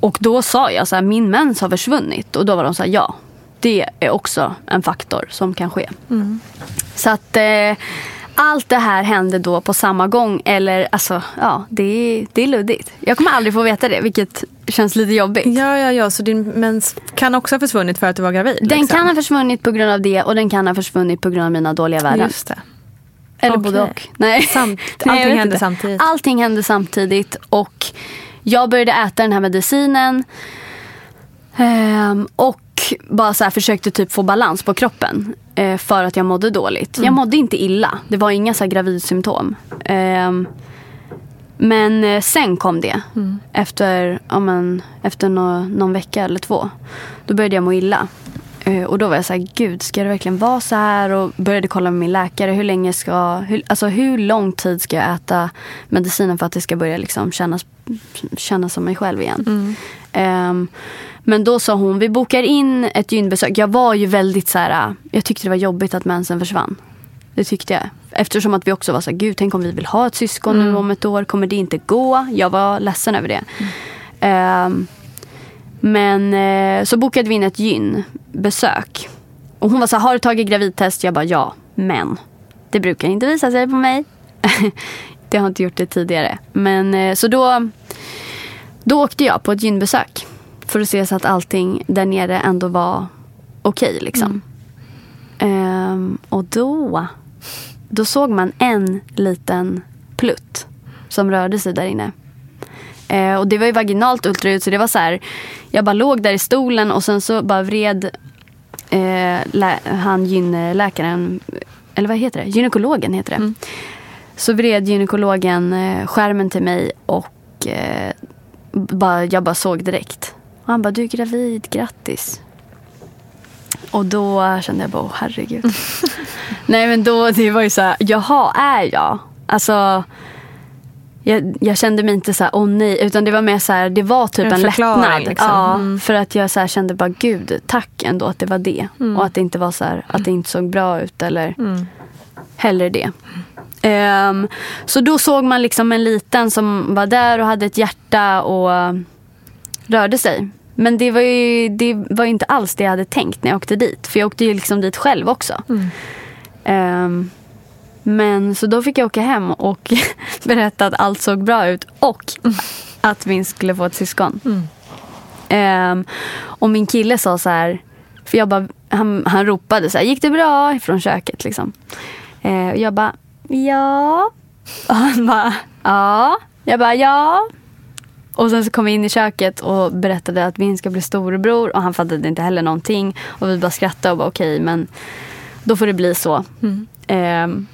Och då sa jag så här, min mens har försvunnit. Och då var de så här, ja. Det är också en faktor som kan ske. Mm. Så att eh, allt det här hände då på samma gång. Eller alltså, ja, det är, det är luddigt. Jag kommer aldrig få veta det, vilket känns lite jobbigt. Ja, ja, ja. Så din mens kan också ha försvunnit för att du var gravid? Den liksom. kan ha försvunnit på grund av det och den kan ha försvunnit på grund av mina dåliga värden. Just det. Eller okay. både och. Nej. Samt, allting hände samtidigt? Allting hände samtidigt och jag började äta den här medicinen. Um, och bara så försökte typ få balans på kroppen. Uh, för att jag mådde dåligt. Mm. Jag mådde inte illa. Det var inga så här gravidsymptom. Um, men uh, sen kom det. Mm. Efter, ja, men, efter no någon vecka eller två. Då började jag må illa. Uh, och då var jag så här, gud ska det verkligen vara så här? Och började kolla med min läkare. Hur länge ska, hur, alltså hur lång tid ska jag äta medicinen för att det ska börja liksom kännas, kännas som mig själv igen? Mm. Um, men då sa hon, vi bokar in ett gynbesök. Jag var ju väldigt så här, jag tyckte det var jobbigt att mensen försvann. Det tyckte jag. Eftersom att vi också var så här, gud tänk om vi vill ha ett syskon mm. nu om ett år. Kommer det inte gå? Jag var ledsen över det. Mm. Um, men uh, så bokade vi in ett gynbesök. Och hon var så här, har du tagit gravidtest? Jag bara ja, men det brukar inte visa sig på mig. det har inte gjort det tidigare. Men uh, så då, då åkte jag på ett gynbesök. För att se så att allting där nere ändå var okej. Okay, liksom. Mm. Um, och då, då såg man en liten plutt som rörde sig där inne. Uh, och det var ju vaginalt ultraljud så det var så här. Jag bara låg där i stolen och sen så bara vred uh, han gynläkaren, eller vad heter det? Gynekologen heter det. Mm. Så vred gynekologen uh, skärmen till mig och uh, bara, jag bara såg direkt och han bara, du är gravid, grattis. Och då kände jag bara, oh, herregud. Nej men då, det var ju så här, jaha, är jag? Alltså, jag, jag kände mig inte så här, åh oh, nej. Utan det var mer så här, det var typ en, en lättnad. Liksom. Ja, mm. För att jag så kände bara, gud, tack ändå att det var det. Mm. Och att det inte var så här, att det inte såg bra ut eller mm. hellre det. Um, så då såg man liksom en liten som var där och hade ett hjärta och rörde sig. Men det var ju det var inte alls det jag hade tänkt när jag åkte dit. För jag åkte ju liksom dit själv också. Mm. Um, men så då fick jag åka hem och berätta att allt såg bra ut och att vi skulle få ett syskon. Mm. Um, och min kille sa så här, för jag bara, han, han ropade så här, gick det bra? Från köket liksom. Eh, och jag bara, ja. Och han bara, ja. Jag bara, ja. Och sen så kom vi in i köket och berättade att Vin ska bli storebror och han fattade inte heller någonting. Och vi bara skrattade och bara okej okay, men då får det bli så. Mm. Eh,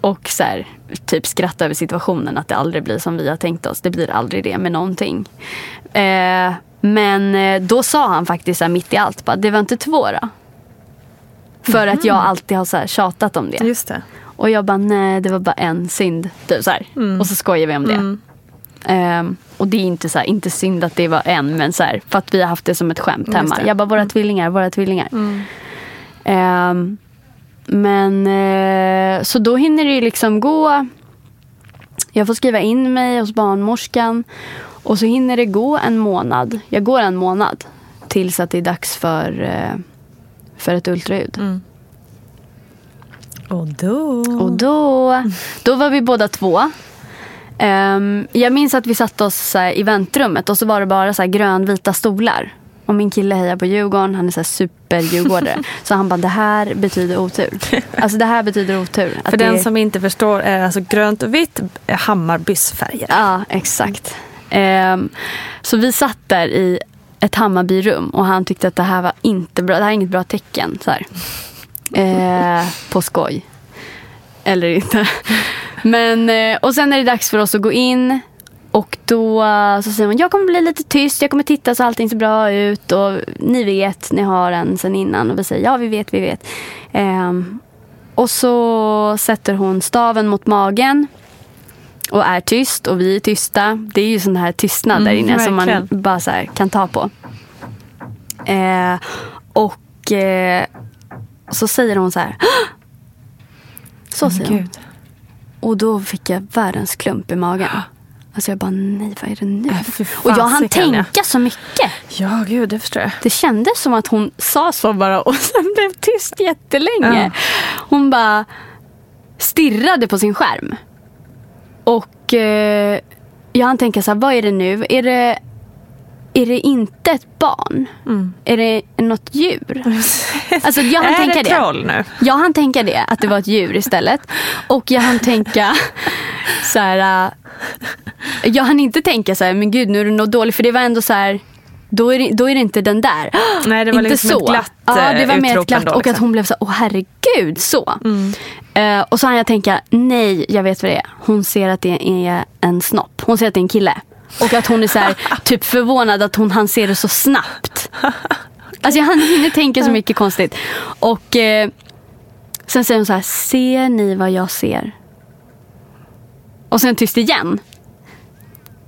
och så här, typ skratta över situationen att det aldrig blir som vi har tänkt oss. Det blir aldrig det med någonting. Eh, men eh, då sa han faktiskt så här, mitt i allt, bara, det var inte två då? För mm. att jag mm. alltid har så här, tjatat om det. Just det. Och jag bara, nej det var bara en synd. Typ så mm. Och så skojar vi om det. Um, och det är inte, så här, inte synd att det var en, men så här, för att vi har haft det som ett skämt hemma. Jag bara, våra mm. tvillingar, våra tvillingar. Um, men uh, så då hinner det liksom gå. Jag får skriva in mig hos barnmorskan. Och så hinner det gå en månad. Jag går en månad tills att det är dags för, uh, för ett ultraljud. Mm. Och då? Och då, då var vi båda två. Um, jag minns att vi satte oss här, i väntrummet och så var det bara så här, grönvita stolar. Och min kille hejar på Djurgården, han är så här superdjurgårdare. så han bara, det här betyder otur. Alltså det här betyder otur. För den som inte förstår är alltså grönt och vitt Hammarbys färger. Ja, exakt. Um, så vi satt där i ett Hammarbyrum och han tyckte att det här var inte bra. Det här är inget bra tecken. Så uh, på skoj. Eller inte. Men, eh, och sen är det dags för oss att gå in. Och då så säger man, jag kommer bli lite tyst, jag kommer titta så allting ser bra ut. Och ni vet, ni har en sen innan. Och vi säger, ja vi vet, vi vet. Um, och så sätter hon staven mot magen. Och är tyst och vi är tysta. Det är ju sån här tystnad mm, där inne verkligen. som man bara så kan ta på. Uh, och uh, så säger hon så här. Så säger hon. Och då fick jag världens klump i magen. Alltså jag bara, nej vad är det nu? Äh, och jag hann tänka så mycket. Ja, gud, det förstår jag. Det kändes som att hon sa så bara och sen blev tyst jättelänge. Ja. Hon bara stirrade på sin skärm. Och eh, jag hann tänka så här, vad är det nu? Är det är det inte ett barn? Mm. Är det något djur? Alltså, jag hann är tänka det troll nu? Jag hann tänka det, att det var ett djur istället. Och jag hann tänka så här. Äh, jag hann inte tänka så här, men gud nu är det något dåligt. För det var ändå så här. Då är, det, då är det inte den där. Nej, det var inte liksom så. ett glatt Ja, det var mer ett glatt. Då, liksom. Och att liksom. hon blev så åh herregud, så. Mm. Uh, och så hann jag tänka, nej, jag vet vad det är. Hon ser att det är en snopp. Hon ser att det är en kille. Och att hon är så här, typ förvånad att hon han ser det så snabbt. Alltså jag hinner tänka så mycket konstigt. Och eh, sen säger hon så här, ser ni vad jag ser? Och sen tyst igen.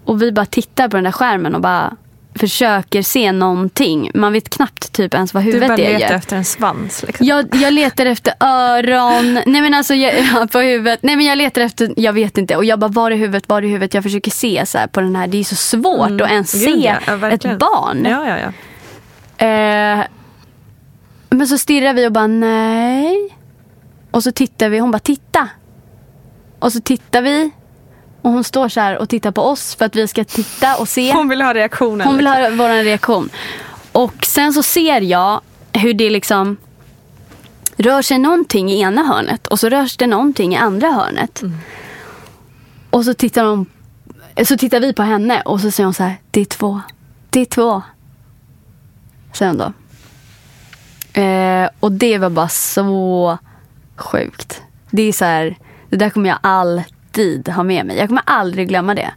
Och vi bara tittar på den där skärmen och bara försöker se någonting. Man vet knappt typ ens vad huvudet är. Du bara letar efter en svans? Liksom. Jag, jag letar efter öron. Nej men alltså jag, på huvudet. Nej men jag letar efter, jag vet inte. Och jag bara var är huvudet, var är huvudet? Jag försöker se så på den här. Det är så svårt mm. att ens Gud, se ja, ett barn. Ja, ja, ja. Eh, men så stirrar vi och bara nej. Och så tittar vi. Hon bara titta. Och så tittar vi. Och hon står så här och tittar på oss för att vi ska titta och se. Hon vill ha reaktionen. Hon vill ha liksom. vår reaktion. Och sen så ser jag hur det liksom rör sig någonting i ena hörnet och så rörs det någonting i andra hörnet. Mm. Och så tittar, hon, så tittar vi på henne och så säger hon så här, det är två. Det är två. Säger hon då. Eh, och det var bara så sjukt. Det är så här, det där kommer jag alltid alltid ha med mig. Jag kommer aldrig glömma det.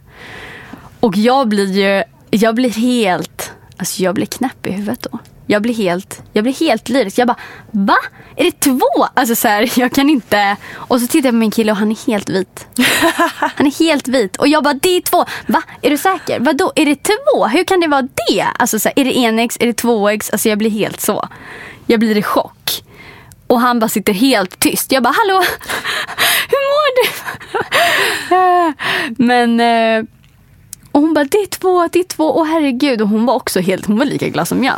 Och jag blir ju, jag blir helt, alltså jag blir knäpp i huvudet då. Jag blir helt, jag blir helt lyrisk. Jag bara, va? Är det två? Alltså så här, jag kan inte. Och så tittar jag på min kille och han är helt vit. Han är helt vit. Och jag bara, det är två. Va? Är du säker? Vadå? Är det två? Hur kan det vara det? Alltså så här, är det enäggs? Är det tvåäggs? Alltså jag blir helt så. Jag blir i chock. Och han bara sitter helt tyst. Jag bara, hallå? Hur mår du? Men... Eh, och hon bara, det är två, det är två. Åh herregud. Och hon var också helt, hon var lika glad som jag.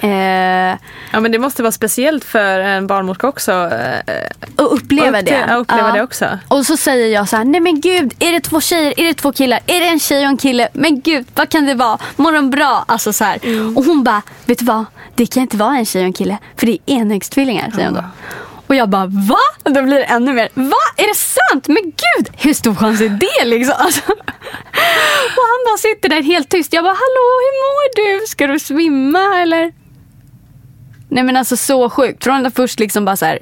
Eh, ja men det måste vara speciellt för en barnmorska också. Eh, och uppleva upp det. uppleva ja. det också. Och så säger jag så här, nej men gud, är det två tjejer, är det två killar, är det en tjej och en kille? Men gud, vad kan det vara? Mår de bra? Alltså så mm. Och hon bara, vet du vad? Det kan inte vara en tjej och en kille, för det är enäggstvillingar, säger hon då. Och jag bara va? Och då blir det ännu mer, va? Är det sant? Men gud, hur stor chans är det liksom? Alltså. Och han bara sitter där helt tyst. Jag bara, hallå hur mår du? Ska du svimma eller? Nej men alltså så sjukt. Från att först liksom bara så här,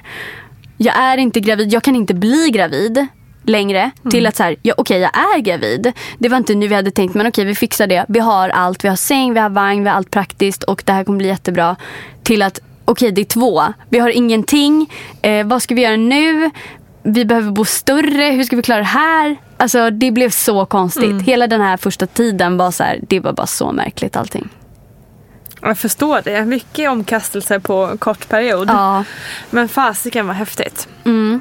jag är inte gravid, jag kan inte bli gravid längre mm. till att så här, ja, okej okay, jag är gravid. Det var inte nu vi hade tänkt men okej okay, vi fixar det. Vi har allt, vi har säng, vi har vagn, vi har allt praktiskt och det här kommer bli jättebra. Till att okej det är två, vi har ingenting, eh, vad ska vi göra nu? Vi behöver bo större, hur ska vi klara det här? Alltså det blev så konstigt. Mm. Hela den här första tiden var så här, det var bara så märkligt allting. Jag förstår det. Mycket omkastelse på kort period. Ja. Men fasiken var häftigt. Mm.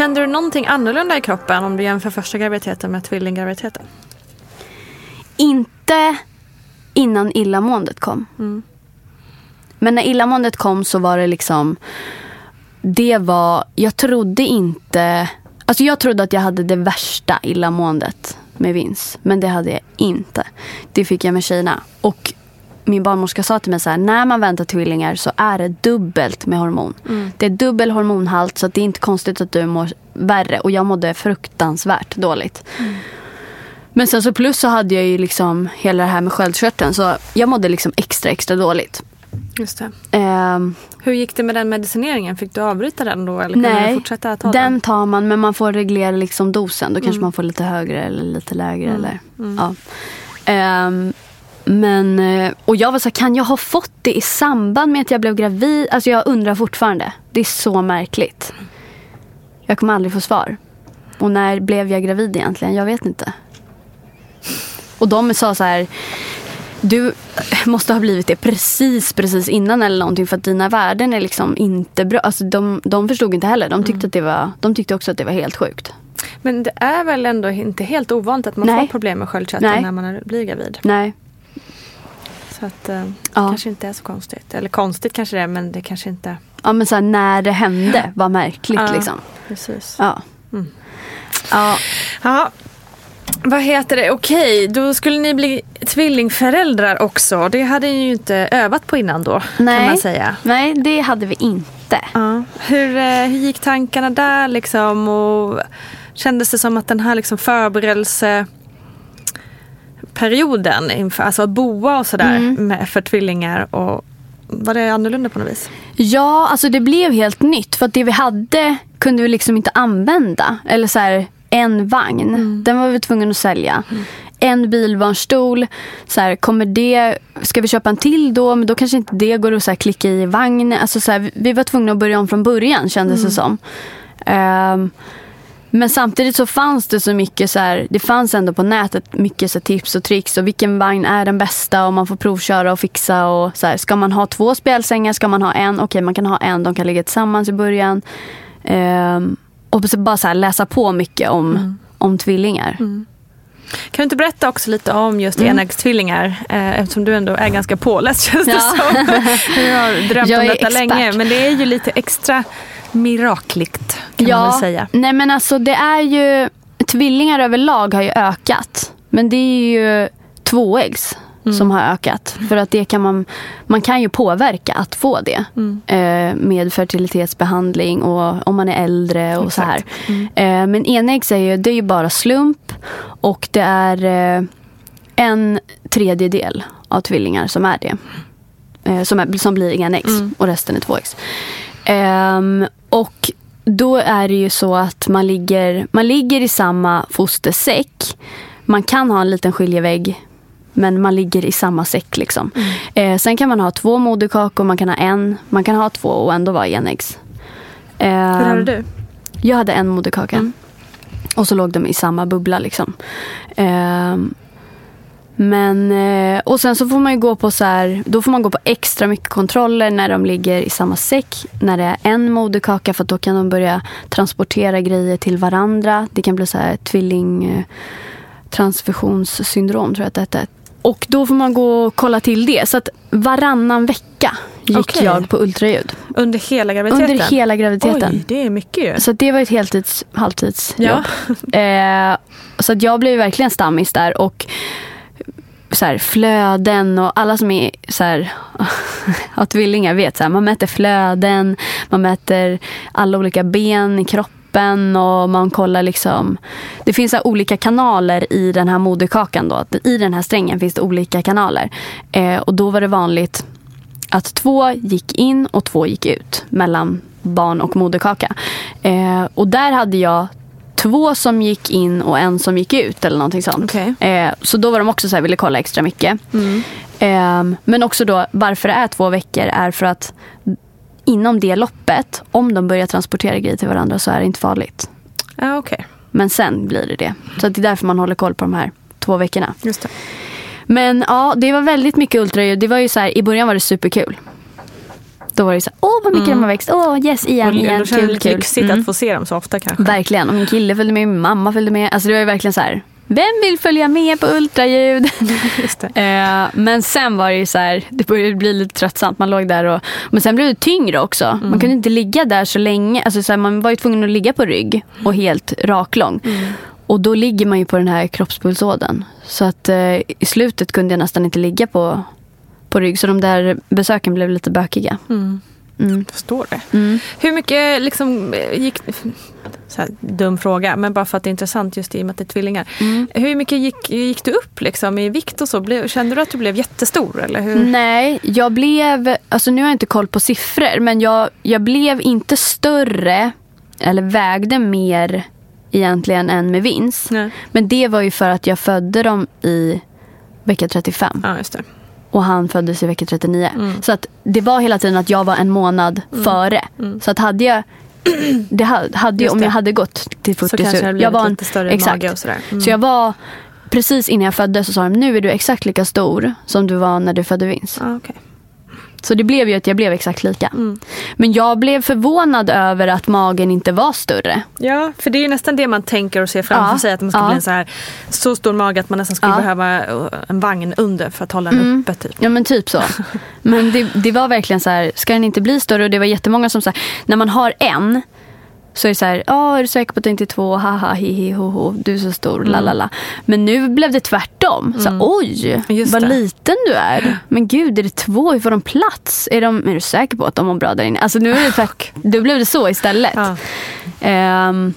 Kände du någonting annorlunda i kroppen om du jämför första graviditeten med tvillinggraviditeten? Inte innan illamåendet kom. Mm. Men när illamåendet kom så var det liksom... Det var... Jag trodde inte... Alltså jag trodde att jag hade det värsta illamåendet med Vince. Men det hade jag inte. Det fick jag med tjejerna. Och min barnmorska sa till mig så här, när man väntar tvillingar så är det dubbelt med hormon. Mm. Det är dubbel hormonhalt så det är inte konstigt att du mår värre. Och jag mådde fruktansvärt dåligt. Mm. Men sen så plus så hade jag ju liksom hela det här med sköldkörteln. Så jag mådde liksom extra extra dåligt. Just det. Ehm, Hur gick det med den medicineringen? Fick du avbryta den då? Eller Nej, du fortsätta ta den tar man men man får reglera liksom dosen. Då kanske Mm. man får lite högre eller lite lägre. Mm. Eller, Mm. ja. Ehm, men, eh, och jag var så kan jag ha fått det i samband med att jag blev gravid? Alltså jag undrar fortfarande. Det är så märkligt. Jag kommer aldrig få svar. Och när blev jag gravid egentligen? Jag vet inte. Och de sa så här, du måste ha blivit det precis, precis innan eller någonting för att dina värden är liksom inte bra. Alltså de, de förstod inte heller. De tyckte, att det var, de tyckte också att det var helt sjukt. Men det är väl ändå inte helt ovanligt att man Nej. får problem med sköldkörteln när man blir gravid. Nej. Så att eh, Ja. kanske inte är så konstigt. Eller konstigt kanske det är men det kanske inte... Ja men så här, när det hände var märkligt Ja. liksom. Precis. Ja. Mm. Ja. Ja, vad heter det? Okej, då skulle ni bli tvillingföräldrar också. Det hade ni ju inte övat på innan då, Nej. kan man säga. Nej, det hade vi inte. Ja. Hur, eh, hur gick tankarna där liksom? Och kändes det som att den här liksom förberedelseperioden, inför, alltså att boa och sådär Mm. med, för tvillingar och var det annorlunda på något vis? Ja, alltså det blev helt nytt. För att det vi hade kunde vi liksom inte använda. Eller så här, en vagn. Mm. Den var vi tvungna att sälja. En bilbarnstol. Så här, kommer det, ska vi köpa en till då? Men då kanske inte det går att så här, klicka i vagnen. Alltså, så här, vi var tvungna att börja om från början kändes det som. Ehm, men samtidigt så fanns det så mycket så här, det fanns ändå på nätet mycket så tips och tricks och vilken vagn är den bästa och man får provköra och fixa och så här, ska man ha två spjälsängar, ska man ha en? Okej, man kan ha en, de kan ligga tillsammans i början. Ehm, och så bara så här, läsa på mycket om, om tvillingar. Kan du inte berätta också lite om just Mm. enäggstvillingar? Eh, eftersom du ändå är ganska påläst känns det Ja. som. Du har drömt om detta expert. länge. Men det är ju lite extra mirakligt kan man väl säga. Nej men alltså det är ju, tvillingar överlag har ju ökat. Men det är ju tvåäggs Mm. som har ökat. För att det kan man, man kan ju påverka att få det. Mm. Eh, med fertilitetsbehandling och om man är äldre och så här. Exakt. Mm. Eh, men enäggs är ju, det är ju bara slump. Och det är eh, en tredjedel av tvillingar som är det. Eh, som, är, som blir enäggs Mm. och resten är tvåäggs. Ehm, och då är det ju så att man ligger, man ligger i samma fostersäck. Man kan ha en liten skiljevägg men man ligger i samma säck. Liksom. Eh, sen kan man ha två moderkakor, man kan ha en, man kan ha två och ändå vara enäggs. Ehm, Hur hade du? jag hade en moderkaka. Och så låg de i samma bubbla. Liksom. Ehm, men, eh, och sen så får man ju gå på så här, då får man gå på extra mycket kontroller när de ligger i samma säck. När det är en moderkaka för då kan de börja transportera grejer till varandra. Det kan bli så här tvilling eh, transfusionssyndrom tror jag att det heter. Och då får man gå och kolla till det. Så att varannan vecka gick Okej. jag på ultraljud. Under hela graviditeten? Under hela graviditeten. Oj, det är mycket ju. Så det var ett heltids, halvtidsjobb. Ja. Eh, så att jag blev verkligen stammis där. Och så här, flöden och alla som är så här, har tvillingar vet. Så här, man mäter flöden, man mäter alla olika ben i kroppen och man kollar liksom. Det finns olika kanaler i den här moderkakan. Då. I den här strängen finns det olika kanaler. Eh, och då var det vanligt att två gick in och två gick ut mellan barn och moderkaka. Eh, och där hade jag två som gick in och en som gick ut eller någonting sånt. Okej. Eh, så då var de också så här, ville kolla extra mycket. Eh, men också då varför det är två veckor är för att inom det loppet, om de börjar transportera grejer till varandra så är det inte farligt. Ja, okej. Men sen blir det det. Så det är därför man håller koll på de här två veckorna. Just det. Men ja, det var väldigt mycket ultraljud. Det var ju så här, I början var det superkul. Då var det så här, åh vad mycket de har växt. Åh yes, igen, Och igen. det Kul, kul. lyxigt Mm. att få se dem så ofta kanske. Verkligen. Och min kille följde med, min mamma följde med. Alltså det var ju verkligen så här, vem vill följa med på ultraljud? Eh, men sen var det ju så här, det började bli lite tröttsamt. Man låg där och, men sen blev det tyngre också. Mm. Man kunde inte ligga där så länge. Alltså så här, man var ju tvungen att ligga på rygg och helt raklång. Mm. Och då ligger man ju på den här kroppspulsådern. Så att eh, i slutet kunde jag nästan inte ligga på, på rygg. Så de där besöken blev lite bökiga. Mm. Förstår det. Hur mycket liksom eh, gick... Så här, dum fråga, men bara för att det är intressant just i och med att det är tvillingar. Mm. Hur mycket gick, gick du upp liksom, i vikt och så? Kände du att du blev jättestor? Eller hur? Nej, jag blev, alltså nu har jag inte koll på siffror, men jag, jag blev inte större eller vägde mer egentligen än med. Nej. Men det var ju för att jag födde dem i vecka 35 Ja, just det. Och han föddes i vecka 39. Mm. Så att det var hela tiden att jag var en månad före. Så att hade jag det hade, Just om jag hade gått till 40 Så kanske det hade jag var en, lite större exakt. mage och sådär. Mm. Så jag var precis innan jag föddes så sa de nu är du exakt lika stor som du var när du födde Vince. Ja, okej. Så det blev ju att jag blev exakt lika. Mm. Men jag blev förvånad över att magen inte var större. Ja, för det är ju nästan det man tänker och ser framför Ja, sig. Att man ska ja. bli en så, här, så stor mage att man nästan skulle Ja. behöva eh, en vagn under för att hålla den Mm. uppe. Typ. Ja men typ så. Men det, det var verkligen så här, ska den inte bli större? Och det var jättemånga som sa, när man har en så är det så här, ja är du säker på att det inte är två? Haha, hihi, ho, ho, du är så stor, la la la. Men nu blev det tvärtom. Så, oj, Just vad det. liten du är. Men gud, är det två? Hur får de plats? Är, de, är du säker på att de mår bra där inne? Alltså nu är det tvärt, då blev det så istället. Ja. Ehm,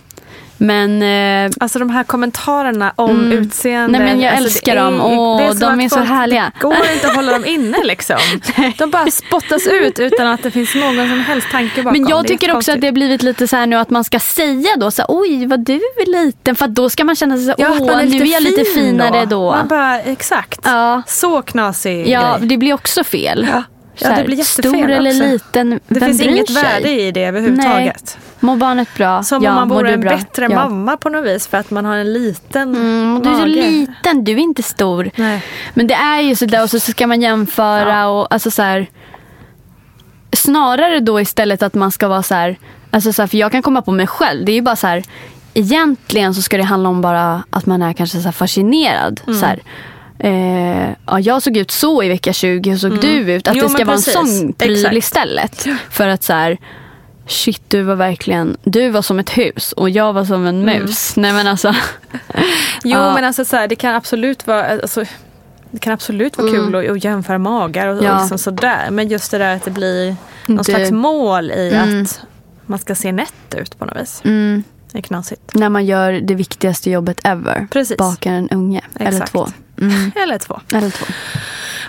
Men eh, Alltså de här kommentarerna om Mm. utseende. Nej, men jag alltså, älskar det är- dem. Åh, det är som de att är så folk- härliga. Det går inte att hålla dem inne liksom. De bara spottas ut utan att det finns någon som helst tanke bakom. Men jag Det är tycker också att det har blivit lite så här nu att man ska säga då så här, oj vad du är liten. För att då ska man känna sig så här, åh är nu är jag lite fin finare då. Man bara, exakt. Ja. Så knasig Ja, grej. det blir också fel. Ja. Ja, det blir jättefel Stor eller också. liten, Det finns inget sig? värde i det överhuvudtaget. Mår barnet bra? Som ja, om man vore en bra? bättre ja. mamma på något vis för att man har en liten Mm, du är så liten, du är inte stor. Nej. Men det är ju sådär och så ska man jämföra och alltså så här, Snarare då istället att man ska vara så här, alltså så här, för jag kan komma på mig själv. Det är ju bara så här, egentligen så ska det handla om bara att man är kanske så fascinerad. Mm. Så eh, ja, jag såg ut så i vecka 20, hur såg du ut? Att Mm. Jo, det ska vara en sån pryl istället. För att så här, shit du var verkligen, du var som ett hus och jag var som en mus. Nej men alltså. Jo Ja. men alltså så här, det kan absolut vara alltså, det kan absolut vara kul att, att jämföra magar och, Mm. Ja. och liksom sådär. Men just det där att det blir någon Det- slags mål i Mm. att man ska se nätt ut på något vis. Mm, Det är knasigt. när man gör det viktigaste jobbet ever. Precis. Bakar en unge. Eller Exakt. två. Mm, Eller två. eller två.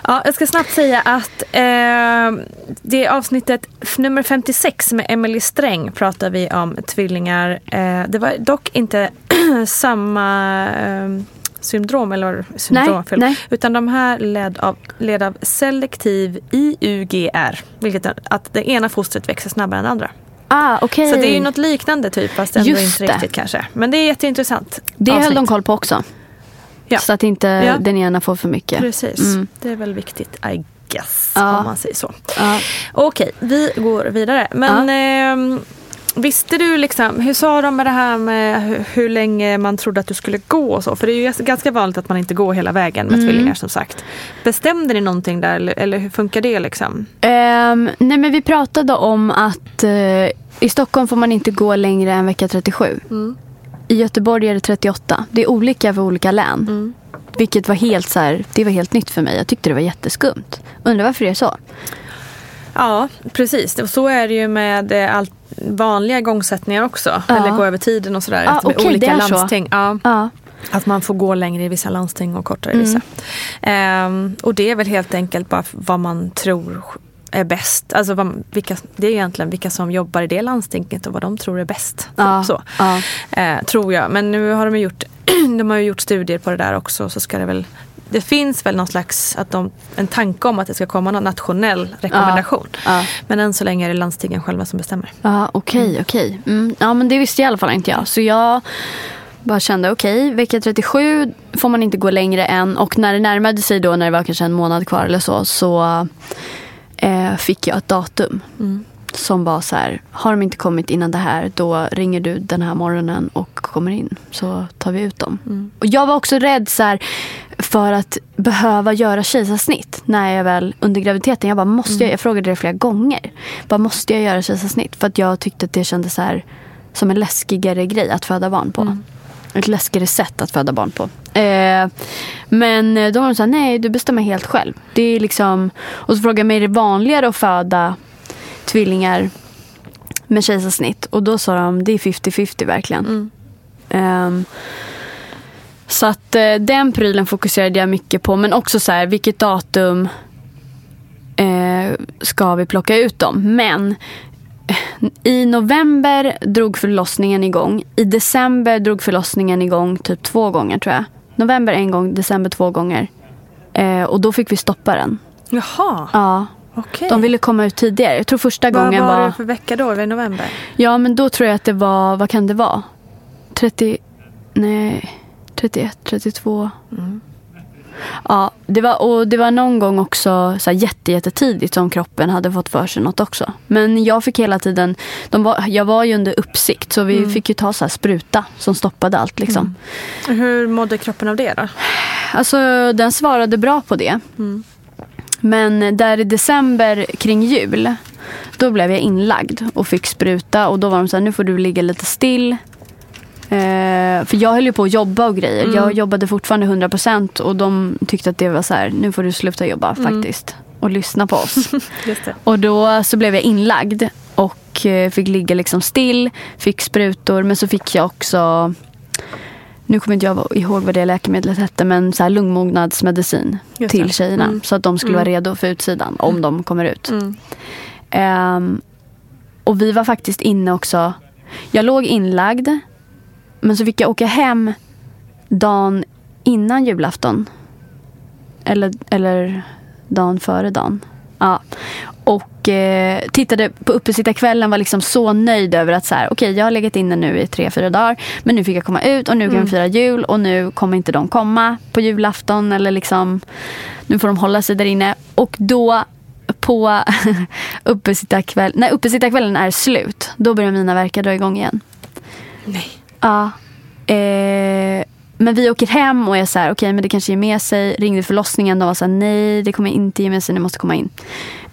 Ja, jag ska snabbt säga att eh, det är avsnittet nummer 56 med Emily Sträng pratar vi om tvillingar. Eh, det var dock inte samma eh, syndrom eller syndrom, fel. nej. utan de här led av, led av selektiv IUGR, vilket är att det ena fostret växer snabbare än det andra. Ah, okej. Så det är ju något liknande typ fast ändå Just inte det. riktigt kanske. Men det är jätteintressant. Det höll avsnitt. de koll på också. Ja. Så att inte Ja. den ena får för mycket. Precis, Mm. det är väl viktigt I guess Ja. om man säger så. Ja. Okej, vi går vidare. Men ehm, visste du liksom, hur sa de med det här med hur, hur länge man trodde att du skulle gå och så? För det är ju ganska- vanligt att man inte går hela vägen med Mm. tvillingar som sagt. Bestämde ni någonting där eller, eller hur funkar det liksom? Ehm, nej men vi pratade om att eh, i Stockholm får man inte gå längre än vecka 37. Mm. I Göteborg är det 38. Det är olika för olika län. Mm. Vilket var helt, så här, det var helt nytt för mig. Jag tyckte det var jätteskumt. Undrar varför det är så. Ja, precis. Och så är det ju med eh, allt vanliga igångsättningar också. Ja. Eller gå över tiden och sådär. Ja, med okej, olika landsting. Ja. Ja. Att man får gå längre i vissa landsting och kortare i Mm. vissa. Ehm, och det är väl helt enkelt bara vad man tror är bäst. Alltså vad, vilka, det är egentligen vilka som jobbar i det landstinget och vad de tror är bäst. Ja. Så, Ja. eh, tror jag. Men nu har de gjort, de har gjort studier på det där också. Så ska det väl det finns väl någon slags, att de, en tanke om att det ska komma någon nationell rekommendation. Ja. Men än så länge är det landstingen själva som bestämmer. Ja, okej, okej. Mm. Ja, men det visste i alla fall inte jag. Så jag bara kände, okej, vecka 37 får man inte gå längre än. Och när det närmade sig då, när det var kanske en månad kvar eller så, så eh, fick jag ett datum. Som var så här, har de inte kommit innan det här, då ringer du den här morgonen och kommer in. Så tar vi ut dem. Och jag var också rädd så här, för att behöva göra kejsarsnitt när jag väl under graviditeten. Jag bara, måste jag? Jag frågade det flera gånger. Bara, måste jag göra kejsarsnitt? För att jag tyckte att det kändes så här, som en läskigare grej att föda barn på. Ett läskigare sätt att föda barn på. Eh, men eh, då var de här, nej du bestämmer helt själv. Det är liksom, och så frågade jag mig, är det vanligare att föda tvillingar med kejsarsnitt? Och då sa de, det är 50-50 verkligen. Ehm, så att eh, den prylen fokuserade jag mycket på. Men också så här, vilket datum eh, ska vi plocka ut dem? Men eh, i november drog förlossningen igång. I december drog förlossningen igång typ två gånger tror jag. November en gång, december två gånger. Eh, och då fick vi stoppa den. Jaha, Ja, okej. de ville komma ut tidigare. Jag tror första Vad gången var var... det för vecka då? Var det i november? Ja, men då tror jag att det var, vad kan det vara? 30, nej, 31, 32. Ja, det var, och det var någon gång också så här jätte, jättetidigt som kroppen hade fått för sig något också. Men jag fick hela tiden, de var, jag var ju under uppsikt så vi fick ju ta så här spruta som stoppade allt liksom. Hur mådde kroppen av det då? Alltså den svarade bra på det. Men där i december kring jul, då blev jag inlagd och fick spruta. Och då var de så här, nu får du ligga lite still. Eh, för jag höll ju på att jobba och grejer. Jag jobbade fortfarande 100% och de tyckte att det var så här, nu får du sluta jobba faktiskt. Och lyssna på oss. Och då så blev jag inlagd. och eh, fick ligga liksom still, fick sprutor men så fick jag också nu kommer inte jag ihåg vad det läkemedlet hette men så här lungmognadsmedicin till tjejerna. Mm. Så att de skulle vara redo för utsidan om de kommer ut. Mm. Ehm, och vi var faktiskt inne också. Jag låg inlagd. Men så fick jag åka hem dagen innan julafton. Eller, eller dagen före dagen. Ja. Och eh, tittade på uppesittarkvällen var liksom så nöjd över att så här, okej jag har legat inne nu i tre, fyra dagar. Men nu fick jag komma ut och nu kan vi fira jul och nu kommer inte de komma på julafton. Eller liksom, nu får de hålla sig där inne. Och då på uppesittarkväll, när uppesittarkvällen är slut, då börjar mina verkar dra igång igen. Nej. Ja. Eh, men vi åker hem och är så här, okej men det kanske ger med sig. Ringde förlossningen, de var så här, nej det kommer inte ge med sig, ni måste komma in.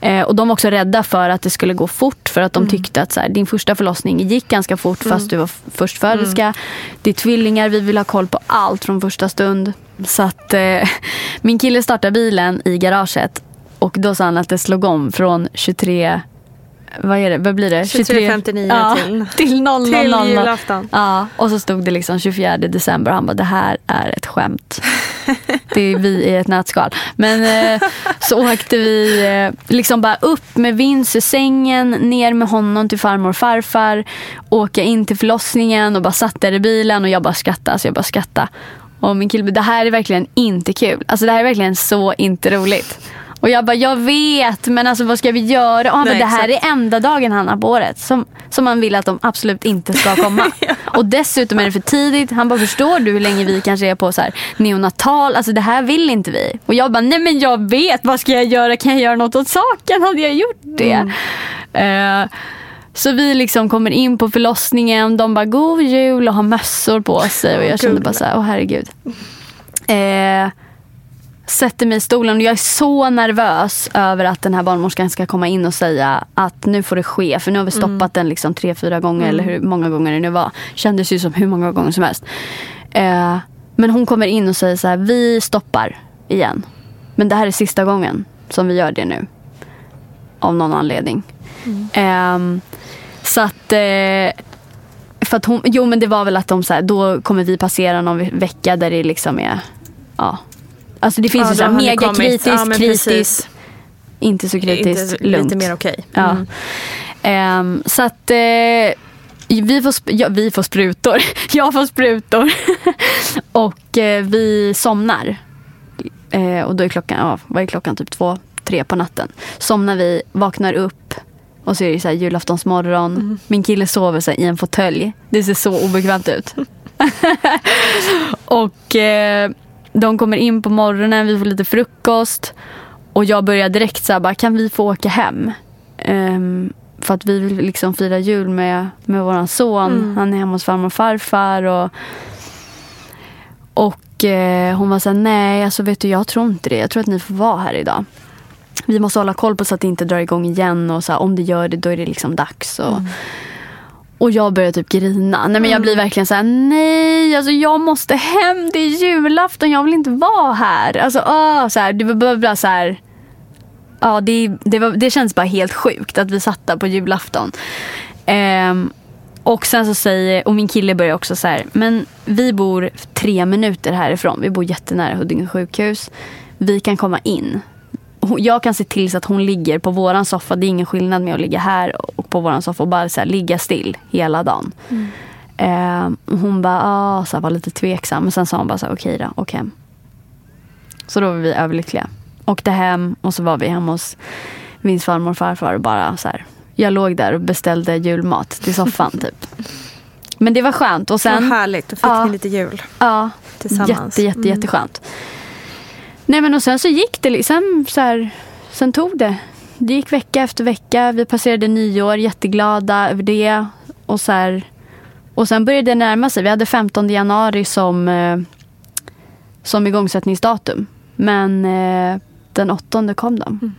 Eh, och de var också rädda för att det skulle gå fort för att de tyckte att så här, din första förlossning gick ganska fort fast du var förstföderska. Det är tvillingar, vi vill ha koll på allt från första stund. Så att eh, min kille startade bilen i garaget och då sa han att det slog om från 23 vad är det? Vad blir det? 23.59 ja, till- till 00. till julafton. Ja, och så stod det liksom 24 december och han bara det här är ett skämt. Det är vi i ett nötskal. Men eh, så åkte vi eh, liksom bara upp med Vince ur sängen, ner med honom till farmor och farfar, åka in till förlossningen och bara satt där i bilen och jag bara skrattade. Alltså jag bara skrattade. Och min kille det här är verkligen inte kul. Alltså det här är verkligen så inte roligt. Och jag bara, jag vet men alltså vad ska vi göra? Han Nej, bara, det här exakt. är enda dagen Hanna på året som, som man vill att de absolut inte ska komma. Och dessutom är det för tidigt. Han bara, förstår du hur länge vi kanske är på så här neonatal? Alltså det här vill inte vi. Och jag bara, nej men jag vet. Vad ska jag göra? Kan jag göra något åt saken? Hade jag gjort det? Eh, så vi liksom kommer in på förlossningen. De bara, god jul och har mössor på sig. Och jag kände bara så här, åh herregud. Eh, sätter mig i stolen och jag är så nervös över att den här barnmorskan ska komma in och säga att nu får det ske. För nu har vi stoppat den liksom tre, fyra gånger eller hur många gånger det nu var. Kändes ju som hur många gånger som helst. Eh, men hon kommer in och säger så här, vi stoppar igen. Men det här är sista gången som vi gör det nu. Av någon anledning. Ehm, så att... Eh, för att hon, jo men det var väl att de så här, då kommer vi passera någon ve- vecka där det liksom är, ja. Alltså det finns Ja, ju så då här har ni mega kommit. kritiskt, Ja, kritiskt, inte så kritiskt, Inte, lugnt. Lite mer okej. Ja. Mm. Ehm, så att eh, vi, får ja, vi får sprutor. Jag får sprutor. och eh, vi somnar. Eh, och då är klockan, ja, vad är klockan? Typ två, tre på natten. Somnar vi, vaknar upp. Och så är det så här julaftonsmorgon. Mm. Min kille sover så i en fåtölj. Det ser så obekvämt ut. och eh, de kommer in på morgonen, vi får lite frukost. Och jag börjar direkt så här, bara, kan vi få åka hem? Ehm, för att vi vill liksom fira jul med, med våran son. Han är hemma hos farmor och farfar. Och, och eh, hon var så här, nej alltså vet du jag tror inte det. Jag tror att ni får vara här idag. Vi måste hålla koll på så att det inte drar igång igen. Och så här, om det gör det då är det liksom dags. Och, och jag börjar typ grina. Nej men jag blir verkligen så här: nej alltså jag måste hem. Det är julafton, jag vill inte vara här. Alltså åh, så här, det var bara- så här. Ja det, det, var, det känns bara helt sjukt att vi satt där på julafton. Ehm, och sen så säger, och min kille börjar också så här, men vi bor tre minuter härifrån. Vi bor jättenära Huddinge sjukhus. Vi kan komma in. Jag kan se till så att hon ligger på våran soffa. Det är ingen skillnad med att ligga här och på våran soffa och bara så här, ligga still hela dagen. Ehm, och hon bara, ah, så här, var lite tveksam. Men sen sa hon bara okej då, åk hem. Så då var vi överlyckliga. Åkte hem och så var vi hemma hos min farmor och farfar och bara så här. Jag låg där och beställde julmat till soffan typ. Men det var skönt. Och Sen, Vad härligt, då fick Ja. ni lite jul ja, tillsammans. jätte, jätte, jätteskönt. Nej men och sen så gick det liksom så här. Sen tog det. Det gick vecka efter vecka. Vi passerade nyår, jätteglada över det. Och så här, och sen började det närma sig. Vi hade 15 januari som, eh, som igångsättningsdatum. Men eh, den åttonde kom de.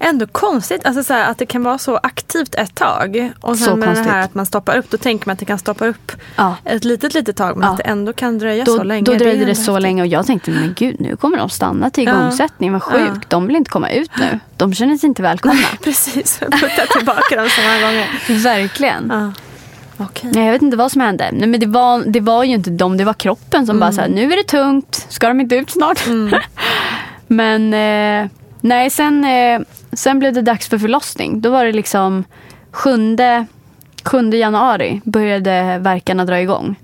Ändå konstigt alltså så här, att det kan vara så aktivt ett tag. Och sen Så med konstigt. det här att man stoppar upp, då tänker man att det kan stoppa upp Ja. ett litet, litet tag. Men Ja. att det ändå kan dröja Då, så länge. då dröjde det ändå så länge och jag tänkte men gud nu kommer de stanna till igångsättning. Vad sjukt. Ja. De vill inte komma ut nu. De känner sig inte välkomna. Precis, putta tillbaka dem så många gånger. Verkligen. Okej. Nej, jag vet inte vad som hände. Nej, men det, var, det var ju inte dem, det var kroppen som bara så här, nu är det tungt, ska de inte ut snart? men eh, nej, sen, eh, sen blev det dags för förlossning. Då var det liksom 7, 7 januari började verkarna dra igång.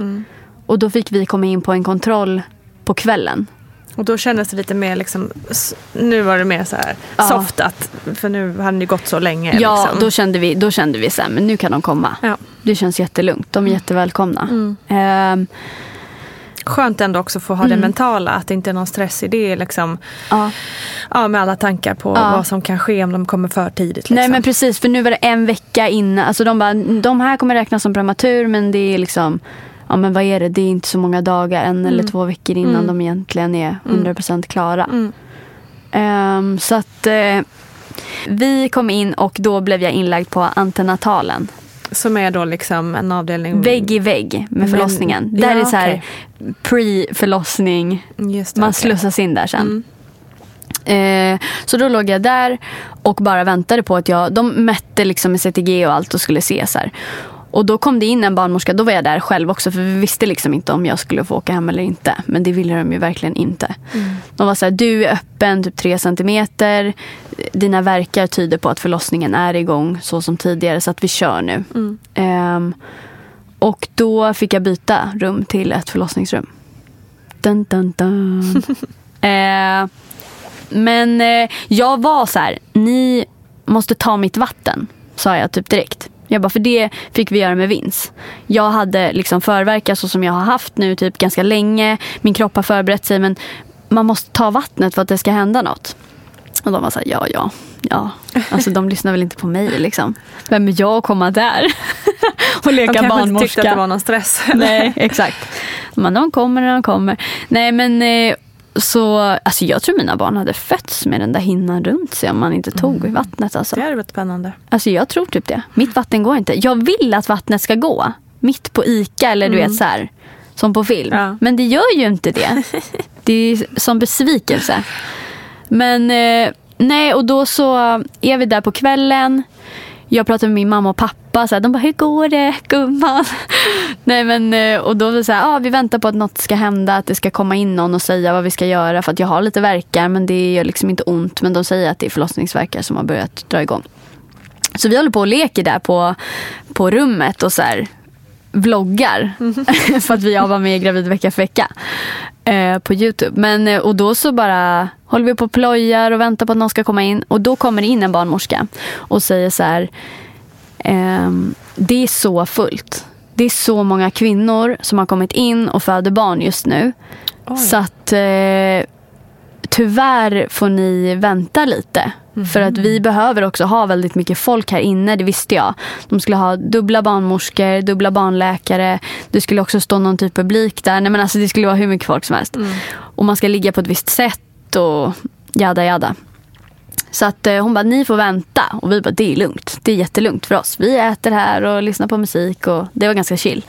Och då fick vi komma in på en kontroll på kvällen. Och då kändes det lite mer liksom, nu var det mer så här Ja. soft att, för nu hade det gått så länge. Ja, liksom. då kände vi, då kände vi så här, men nu kan de komma. Ja. Det känns jättelugnt. De är jättevälkomna. Ehm, Skönt ändå också att få ha det mentala, att det inte är någon stress i det. Liksom, ja. ja, med alla tankar på Ja. vad som kan ske om de kommer för tidigt. Liksom. Nej men precis, för nu var det en vecka innan. Alltså de bara, de här kommer räknas som prematur men det är liksom, ja men vad är det? Det är inte så många dagar, en eller två veckor innan de egentligen är 100% klara. Mm. Ehm, så att eh, vi kom in och då blev jag inlagd på antenatalen. Som är då liksom en avdelning. Vägg i vägg med Men- förlossningen. ja, Där är så här okej. pre-förlossning. Man slussas in där sen. Mm. Eh, så då låg jag där och bara väntade på att jag... De mätte liksom med CTG och allt och skulle se så här. Och då kom det in en barnmorska. Då var jag där själv också för vi visste liksom inte om jag skulle få åka hem eller inte. Men det ville de ju verkligen inte. De var så här, du är öppen typ tre centimeter. Dina verkar tyder på att förlossningen är igång så som tidigare så att vi kör nu. Ehm, och då fick jag byta rum till ett förlossningsrum. Dun, dun, dun. eh, men eh, jag var så här, ni måste ta mitt vatten, sa jag typ direkt. Jag bara, för det fick vi göra med Vins. Jag hade liksom förverkar så som jag har haft nu typ ganska länge. Min kropp har förberett sig men man måste ta vattnet för att det ska hända något. Och de var så här, ja, ja, ja. Alltså de lyssnar väl inte på mig liksom. Vem är jag att komma där? och De leka kanske inte barnmorska. tyckte att det var någon stress. Nej, exakt. Men de kommer när de kommer. Nej, men eh, så, alltså jag tror mina barn hade fötts med den där hinnan runt sig om man inte tog i vattnet. Alltså. Det hade varit spännande. alltså jag tror typ det. Mitt vatten går inte. Jag vill att vattnet ska gå. Mitt på ICA eller du vet så här. Som på film. Ja. Men det gör ju inte det. Det är som besvikelse. Men eh, nej, och då så är vi där på kvällen. Jag pratar med min mamma och pappa. Så här, de bara, hur går det gumman? nej, men, eh, och då var det så här, ah, vi väntar på att något ska hända. Att det ska komma in någon och säga vad vi ska göra. För att jag har lite verkar men det gör liksom inte ont. Men de säger att det är förlossningsverkar som har börjat dra igång. Så vi håller på och leker där på, på rummet och så här vloggar. för att vi var med i Gravid vecka för vecka. Eh, på Youtube. Men, eh, och då så bara håller vi på och plojar och väntar på att någon ska komma in. Och då kommer det in en barnmorska och säger så här. ehm, det är så fullt. Det är så många kvinnor som har kommit in och föder barn just nu. Så att eh, tyvärr får ni vänta lite. För att vi behöver också ha väldigt mycket folk här inne, det visste jag. De skulle ha dubbla barnmorskor, dubbla barnläkare. Det skulle också stå någon typ publik där. Nej, men alltså, det skulle vara hur mycket folk som helst. Och man ska ligga på ett visst sätt och jada jada. Så att eh, hon bara, ni får vänta. Och vi bara, det är lugnt. Det är jättelugnt för oss. Vi äter här och lyssnar på musik och det var ganska chill.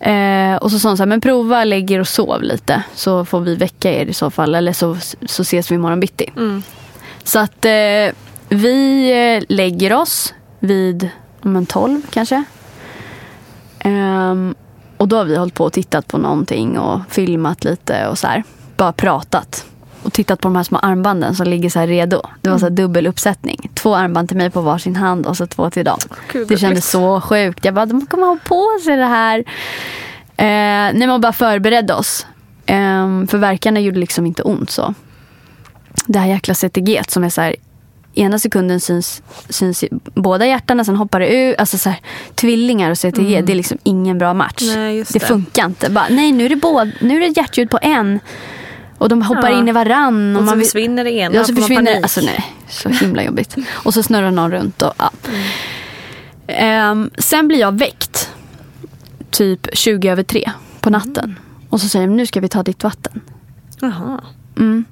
Eh, och så sa hon så här, men prova lägg er och sov lite. Så får vi väcka er i så fall. Eller så, så ses vi imorgon bitti. Så att eh, vi eh, lägger oss vid om en 12 kanske. Ehm, och då har vi hållit på och tittat på någonting och filmat lite och så här. Bara pratat. Och tittat på de här små armbanden som ligger så här redo. Det var så här dubbel uppsättning. Två armband till mig på varsin hand och så två till dem. Gud, det kändes så sjukt. Jag bara, de kommer ha på sig det här. Eh, nej, man bara förberedde oss. Eh, för verkarna gjorde liksom inte ont så. Det här jäkla CTG som är så här. Ena sekunden syns, syns båda hjärtan sen hoppar det ut. Alltså så här, tvillingar och CTG, det är liksom ingen bra match. Mm. Nej, det, det. funkar inte. Bara, nej, nu är, det båda, nu är det hjärtljud på en. Och de hoppar Ja. in i varann. Och så man försvinner det ena. Ja, så försvinner panik. Alltså nej, så himla jobbigt. Och så snurrar någon runt och ja. Ehm, sen blir jag väckt. Typ 20 över tre på natten. Och så säger de, nu ska vi ta ditt vatten. Jaha. Mm.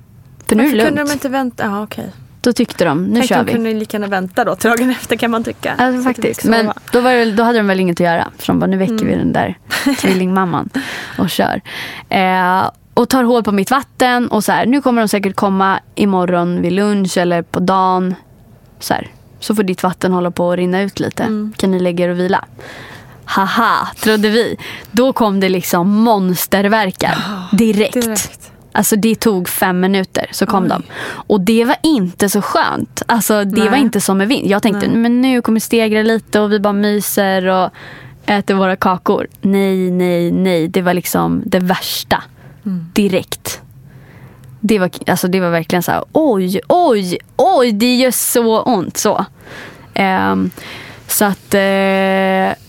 För nu är det Varför kunde lugnt. de inte vänta? Ja, okej. Då tyckte de, nu Tänk kör de vi. kunde lika gärna vänta då till dagen efter kan man tycka. Alltså, faktiskt. Men då, var det, då hade de väl inget att göra. Så de bara, nu väcker Mm. vi den där tvillingmamman och kör. Eh, och tar hål på mitt vatten och så här, nu kommer de säkert komma imorgon vid lunch eller på dagen. Så, här, så får ditt vatten hålla på att rinna ut lite. Mm. Kan ni lägga er och vila? Haha, trodde vi. Då kom det liksom monsterverkar direkt. Direkt. Alltså det tog fem minuter så kom de. Och det var inte så skönt. Alltså det Nej. var inte som med vind. Jag tänkte Nej. men nu kommer stegra lite och vi bara myser och äter våra kakor. Nej, nej, nej. Det var liksom det värsta. Mm. Direkt. Det var, alltså det var verkligen så här, oj, oj, oj, det gör så ont. Så, Ehm, så att eh,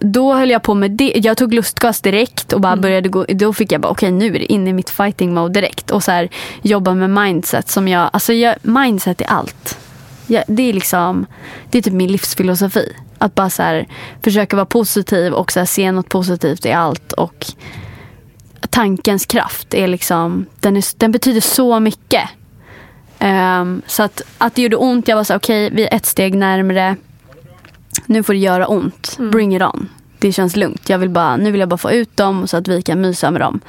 då höll jag på med det. Jag tog lustgas direkt och bara började gå. Då fick jag bara okej nu är det inne i mitt fighting mode direkt. Och så här, jobba med mindset som jag, alltså jag, mindset är allt. Jag, det är liksom, det är typ min livsfilosofi. Att bara så här, försöka vara positiv och så här, se något positivt i allt. Och tankens kraft är liksom, den, är, den betyder så mycket. Ehm, så att, att det gjorde ont, jag var så okej vi är ett steg närmre. Nu får det göra ont. Bring it on. Det känns lugnt. Jag vill bara, nu vill jag bara få ut dem så att vi kan mysa med dem.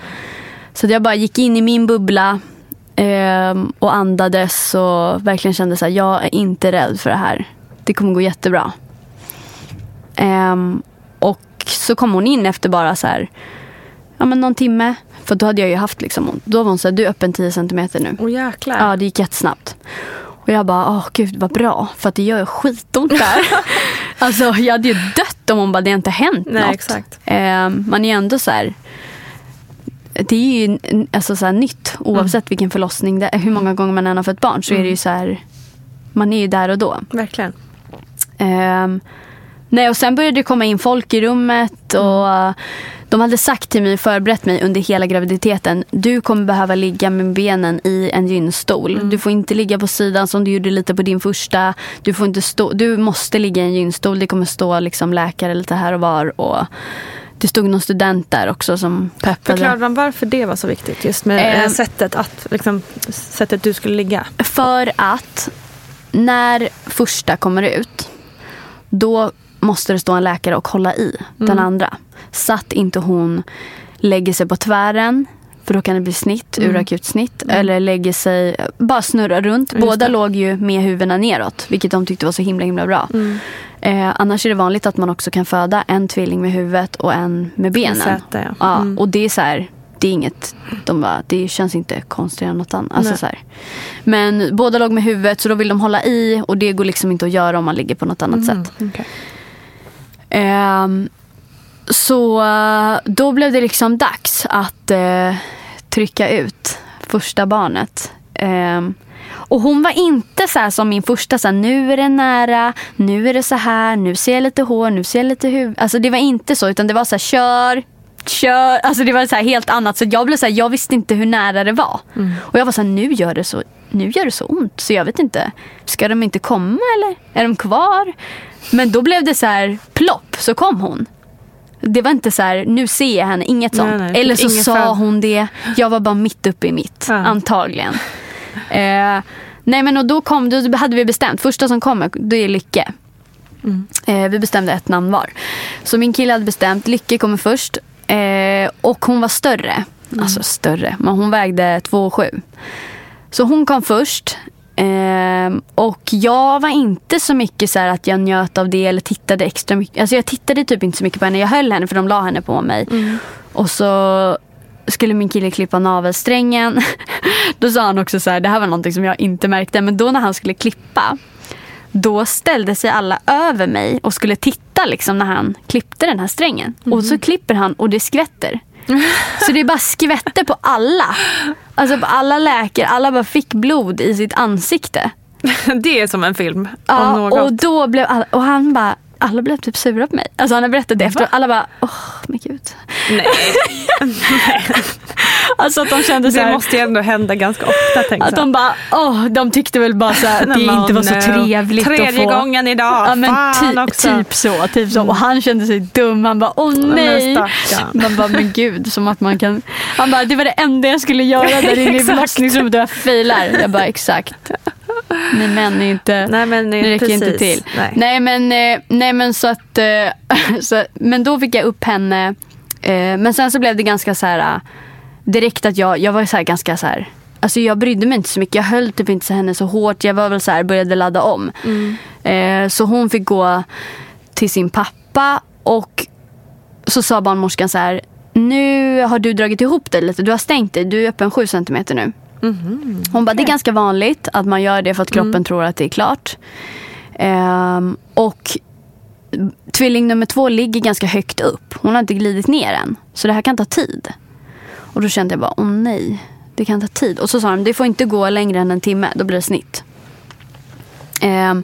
Så jag bara gick in i min bubbla ehm, och andades och verkligen kände så här, jag är inte rädd för det här. Det kommer gå jättebra. Ehm, och så kom hon in efter bara så här, ja men någon timme. För då hade jag ju haft liksom ont. Då var hon så här, du är öppen 10 centimeter nu. Åh jäklar. Ja, det gick jättesnabbt. Och jag bara, åh gud vad bra. För att det gör skitont där. alltså jag hade ju dött om hon bara, det har inte hänt Nej, något. exakt. Eh, man är ju ändå så här. Det är ju alltså så här nytt oavsett Mm. vilken förlossning det är. Hur många gånger man än har fött barn så är det ju så här. Man är ju där och då. Verkligen. Ehm, nej, och sen började det komma in folk i rummet och Mm. de hade sagt till mig, förberett mig under hela graviditeten. Du kommer behöva ligga med benen i en gynstol. Mm. Du får inte ligga på sidan som du gjorde lite på din första. Du, får inte stå, du måste ligga i en gynstol. Det kommer stå liksom läkare lite här och var. Och det stod någon student där också som peppade. Förklarade de varför det var så viktigt? Just med Ehm. eh, sättet, att, liksom, sättet du skulle ligga. För att när första kommer ut, då måste det stå en läkare och hålla i den andra. Så att inte hon lägger sig på tvären, för då kan det bli snitt, urakut snitt. Eller lägger sig, bara snurrar runt. Just Båda det. låg ju med huvudena neråt, vilket de tyckte var så himla himla bra. Eh, annars är det vanligt att man också kan föda en tvilling med huvudet och en med benen. säte, ja. Ja, Mm. Och det är så här, det är inget, de bara, det känns inte konstigare än något annat. Alltså så här. Men båda låg med huvudet så då vill de hålla i och det går liksom inte att göra om man ligger på något annat sätt. okej. Ehm, så eh, då blev det liksom dags att eh, trycka ut första barnet. Ehm, och hon var inte så som min första, så här, nu är det nära, nu är det så här, nu ser jag lite hår, nu ser jag lite huvud. Alltså det var inte så, utan det var så här, kör, kör. Alltså det var så helt annat. Så jag blev så här, jag visste inte hur nära det var. Och jag var så här, nu gör det så, nu gör det så ont. Så jag vet inte, ska de inte komma eller? Är de kvar? Men då blev det så här, plopp, så kom hon. Det var inte så här, nu ser jag henne, inget Nej, sånt. nej, Eller så sa föd- hon det. Jag var bara mitt uppe i mitt, Ja. antagligen. Eh, nej men och då kom, då hade vi bestämt, första som kommer, det är Lycke. Mm. Eh, vi bestämde ett namn var. Så min kille hade bestämt, Lycke kommer först. Eh, och hon var större. Mm. Alltså större, men hon vägde 2,7. Så hon kom först. Ehm, och jag var inte så mycket så att jag njöt av det eller tittade extra mycket. Alltså jag tittade typ inte så mycket på henne. Jag höll henne för de la henne på mig. Och så skulle min kille klippa navelsträngen. Då sa han också så här, det här var någonting som jag inte märkte. Men då när han skulle klippa. Då ställde sig alla över mig och skulle titta liksom när han klippte den här strängen. Och så klipper han och det skvätter. Så det bara skvätte på alla. Alltså på alla läkare. Alla bara fick blod i sitt ansikte. Det är som en film. Ja, och då blev alla, och han bara, alla blev typ sura på mig. Alltså han har berättat det efter alla bara, åh men gud. Nej, Alltså att de kände så det här, måste ju ändå hända ganska ofta. Tänk att så. de bara, åh, de tyckte väl bara så här, att det Nej, inte var så no. trevligt Tredje att få. gången idag. Ja men Fan ty, också. Typ så, typ så. Och han kände sig dum. Han bara, åh nej. stackarn. Man bara, men gud. Som att man kan. Han bara, det var det enda jag skulle göra där inne i Exakt. förlossningsrummet och jag failar. Jag bara, exakt. Ni män är inte, Nej, men, ni räcker precis. inte till. Nej. Nej men, eh, nej, men så att, eh, så, men då fick jag upp henne. eh, Men sen så blev det ganska så här direkt att jag, jag var så ganska så här. Alltså jag brydde mig inte så mycket. Jag höll typ inte så henne så hårt. Jag var väl så här, började ladda om. Eh, Så hon fick gå till sin pappa och så sa barnmorskan så här. Nu har du dragit ihop dig lite. Du har stängt dig. Du är öppen 7 centimeter nu. Hon bara, det är ganska vanligt att man gör det för att kroppen tror att det är klart. Ehm, och tvilling nummer två ligger ganska högt upp. Hon har inte glidit ner än. Så det här kan ta tid. Och då kände jag bara, åh nej. Det kan ta tid. Och så sa de, det får inte gå längre än en timme. Då blir det snitt. Ehm,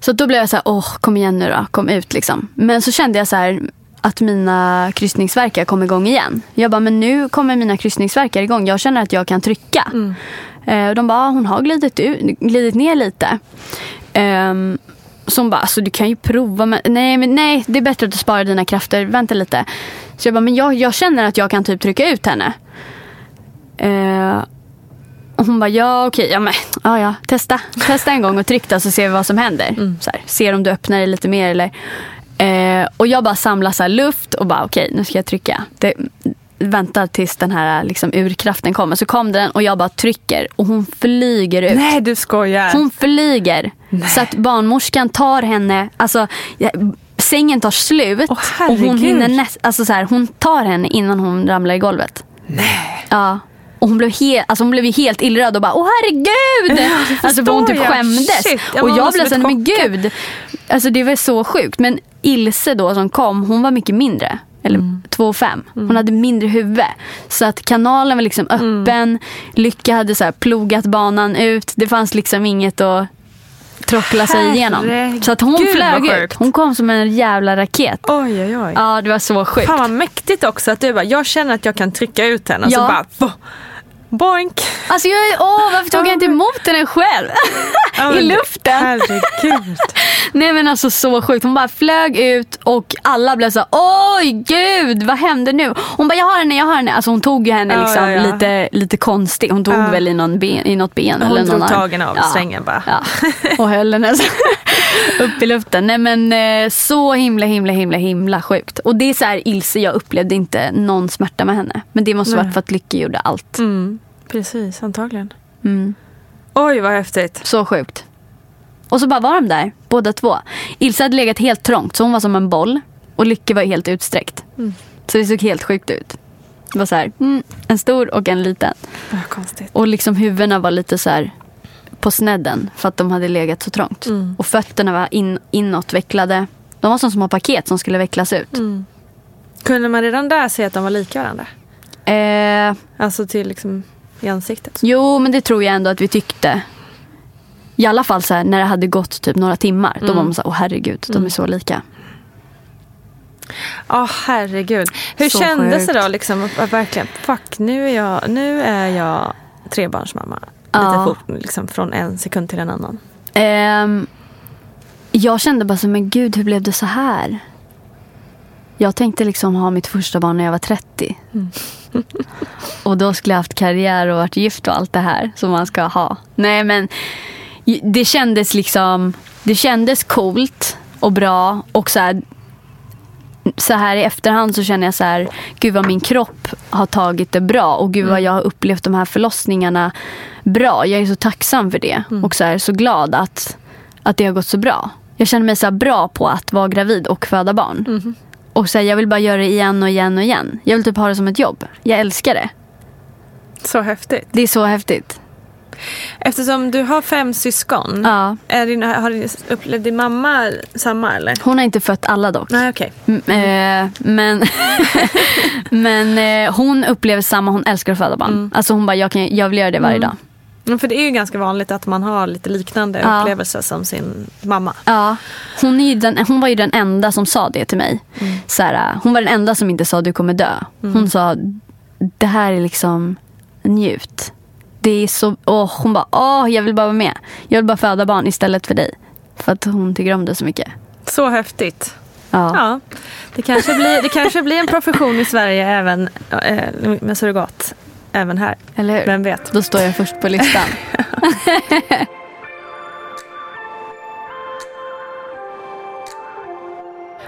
så då blev jag så här, åh kom igen nu då, kom ut liksom. Men så kände jag så här att mina kryssningsverkar kom igång igen. Jag bara, men nu kommer mina kryssningsverkar igång. Jag känner att jag kan trycka. Eh, och de bara, ah, hon har glidit, ut, glidit ner lite. Um, så hon bara, alltså du kan ju prova. Men, nej, men nej, det är bättre att du sparar dina krafter. Vänta lite. Så jag bara, men jag, jag känner att jag kan typ trycka ut henne. Eh, och hon bara, ja okej, ja men ja, ja, testa. Testa en gång och tryck då så ser vi vad som händer. Så här, ser om du öppnar dig lite mer eller. Eh, och jag bara samlar så luft och bara okej, nu ska jag trycka. Det, vänta tills den här liksom, urkraften kommer. Så kom den och jag bara trycker och hon flyger ut. Nej, du skojar. Hon flyger. Så att barnmorskan tar henne, alltså sängen tar slut Åh, och hon hinner näst, alltså så här, hon tar henne innan hon ramlar i golvet. Nej. Ja. Och hon blev, helt, alltså hon blev ju helt illröd och bara åh herregud! alltså för hon typ jag. skämdes. Shit, ja, och jag blev såhär, men gud. Alltså det var så sjukt. Men Ilse då som kom, hon var mycket mindre. Eller Mm. 2,5. Hon hade mindre huvud. Så att kanalen var liksom Mm. öppen. Lycka hade så plogat banan ut. Det fanns liksom inget att trockla sig igenom. Så att hon vad flög ut. Hon kom som en jävla raket. Oj, oj, oj. Ja, det var så sjukt. Fan vad mäktigt också att du bara, jag känner att jag kan trycka ut henne och så Ja. bara boink. Alltså jag, åh, varför tog jag inte emot henne själv? I luften. Herregud. Nej men alltså så sjukt. Hon bara flög ut och alla blev så oj gud vad hände nu? Hon bara jag har henne, jag har henne. Alltså hon tog ju henne liksom ja, ja. lite, lite konstigt. Hon tog väl i, någon ben, i något ben Hon eller någon drog arm. tagen av strängen bara. Ja. Och höll henne så upp i luften. Nej men eh, så himla himla himla himla sjukt. Och det är så här Ilse, jag upplevde inte någon smärta med henne. Men det måste Nej. varit för att Lycke gjorde allt. Mm, precis, antagligen. Mm. Oj vad häftigt. Så sjukt. Och så bara var de där, båda två. Ilse hade legat helt trångt, så hon var som en boll. Och Lycke var helt utsträckt. Så det såg helt sjukt ut. Det var så här, mm, en stor och en liten. Vad konstigt. Och liksom huvudena var lite så här på snedden för att de hade legat så trångt. Mm. Och fötterna var in, inåtvecklade. De var som små paket som skulle vecklas ut. Mm. Kunde man redan där se att de var lika varandra? Eh, Alltså till liksom i ansiktet? jo, men det tror jag ändå att vi tyckte. I alla fall så här, när det hade gått typ några timmar. Då var man så här, åh herregud, de är så lika. Ja herregud. Hur Så kändes det sjukt. då liksom? Verkligen, fuck nu är jag, nu är jag trebarnsmamma. Lite Ja. fort, liksom, från en sekund till en annan. Ehm, jag kände bara så, men gud hur blev det så här? Jag tänkte liksom ha mitt första barn när jag var 30. och då skulle jag haft karriär och varit gift och allt det här som man ska ha. Nej men det kändes liksom, det kändes coolt och bra och så här, så här i efterhand så känner jag så här, gud vad min kropp har tagit det bra och gud vad jag har upplevt de här förlossningarna bra. Jag är så tacksam för det och så, här, så glad att, att det har gått så bra. Jag känner mig så här bra på att vara gravid och föda barn. Och så här, jag vill bara göra det igen och igen och igen. Jag vill typ ha det som ett jobb. Jag älskar det. Så häftigt. Det är så häftigt. Eftersom du har fem syskon. Ja. Är din, har din, upplevde din mamma samma eller? Hon har inte fött alla dock. Nej okej. M- eh, men men eh, hon upplever samma, hon älskar att föda barn. Alltså hon bara, jag, kan, jag vill göra det varje dag. Men För det är ju ganska vanligt att man har lite liknande Ja. upplevelser som sin mamma. Ja, hon, är den, hon var ju den enda som sa det till mig. Så här, hon var den enda som inte sa du kommer dö. Hon sa det här är liksom njut. Det är så, åh, hon bara åh, jag vill bara vara med. Jag vill bara föda barn istället för dig. För att hon tycker om det så mycket. Så häftigt. Ja. Ja, det kanske blir, det kanske blir en profession i Sverige även eh, med surrogat även här. Eller hur? Vem vet? Då står jag först på listan.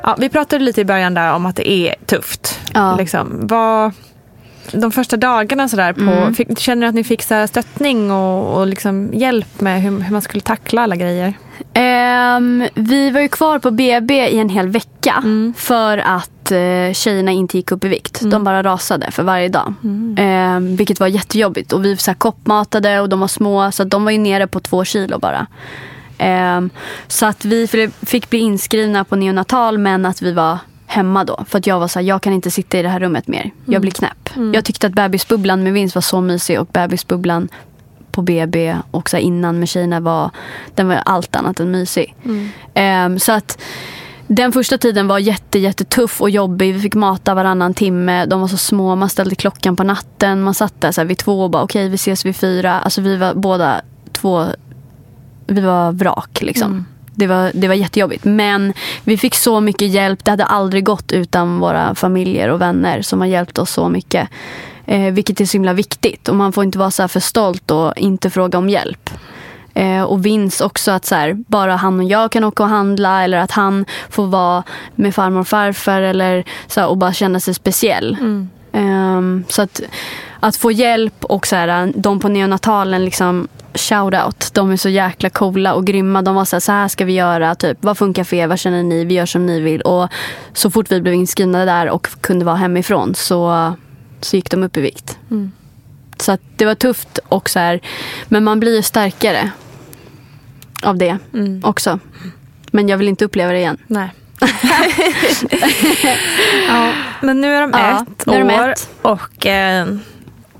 ja, vi pratade lite i början där om att det är tufft. Ja. Liksom, vad, de första dagarna sådär, på, mm. fick, känner du att ni fick så stöttning och, och liksom hjälp med hur, hur, man skulle tackla alla grejer? Um, vi var ju kvar på BB i en hel vecka mm. för att uh, tjejerna inte gick upp i vikt. De bara rasade för varje dag. Mm. Ehm, vilket var jättejobbigt. Och vi så här, koppmatade och de var små så att de var ju nere på två kilo bara. Ehm, så att vi fick bli inskrivna på neonatal men att vi var hemma då. För att jag var så här, jag kan inte sitta i det här rummet mer. Jag blir knäpp. Jag tyckte att bebisbubblan med vinst var så mysig och bebisbubblan på BB och så innan med tjejerna var, den var allt annat än mysig. Ehm, så att den första tiden var jätte, jättetuff och jobbig. Vi fick mata varannan timme. De var så små. Man ställde klockan på natten. Man satt där så här vid två och bara okej vi ses vid fyra. Alltså vi var båda två, vi var vrak liksom. Det var, det var jättejobbigt. Men vi fick så mycket hjälp. Det hade aldrig gått utan våra familjer och vänner som har hjälpt oss så mycket. Eh, vilket är så himla viktigt. Och man får inte vara så för stolt och inte fråga om hjälp. Eh, och Vince också att så här, bara han och jag kan åka och handla eller att han får vara med farmor och farfar eller så här, och bara känna sig speciell. Ehm, så att, att få hjälp och så här, de på neonatalen liksom shout out. De är så jäkla coola och grymma. De var så här, så här ska vi göra. Typ, vad funkar för er? Vad känner ni? Vi gör som ni vill. Och så fort vi blev inskrivna där och kunde vara hemifrån så, så gick de upp i vikt. Så att det var tufft och så här, men man blir ju starkare av det också. Men jag vill inte uppleva det igen. Nej. ja, men nu är de Ja, ett är de år ett. och eh,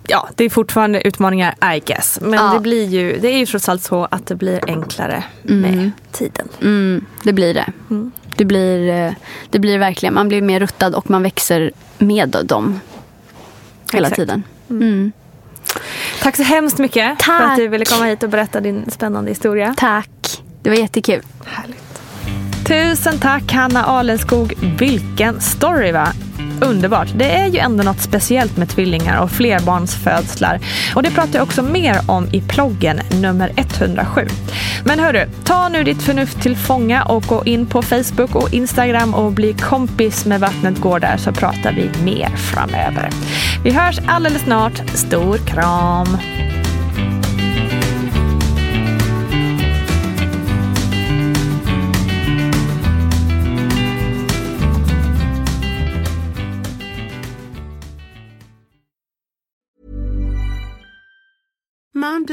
ja, det är fortfarande utmaningar I guess. Men Ja. det, blir ju, det är ju trots allt så att det blir enklare med tiden. Mm, det blir det. Det, blir, eh, det blir verkligen. Man blir mer ruttad och man växer med dem hela Exakt. tiden. Mm. Tack så hemskt mycket för Tack. att du ville komma hit och berätta din spännande historia. Tack. Det var jättekul. Härligt. Tusen tack Hanna Alenskog. Vilken story va? Underbart. Det är ju ändå något speciellt med tvillingar och flerbarnsfödslar. Och det pratar jag också mer om i ploggen nummer 107. Men hörru, ta nu ditt förnuft till fånga och gå in på Facebook och Instagram och bli kompis med Vattnet går där så pratar vi mer framöver. Vi hörs alldeles snart. Stor kram!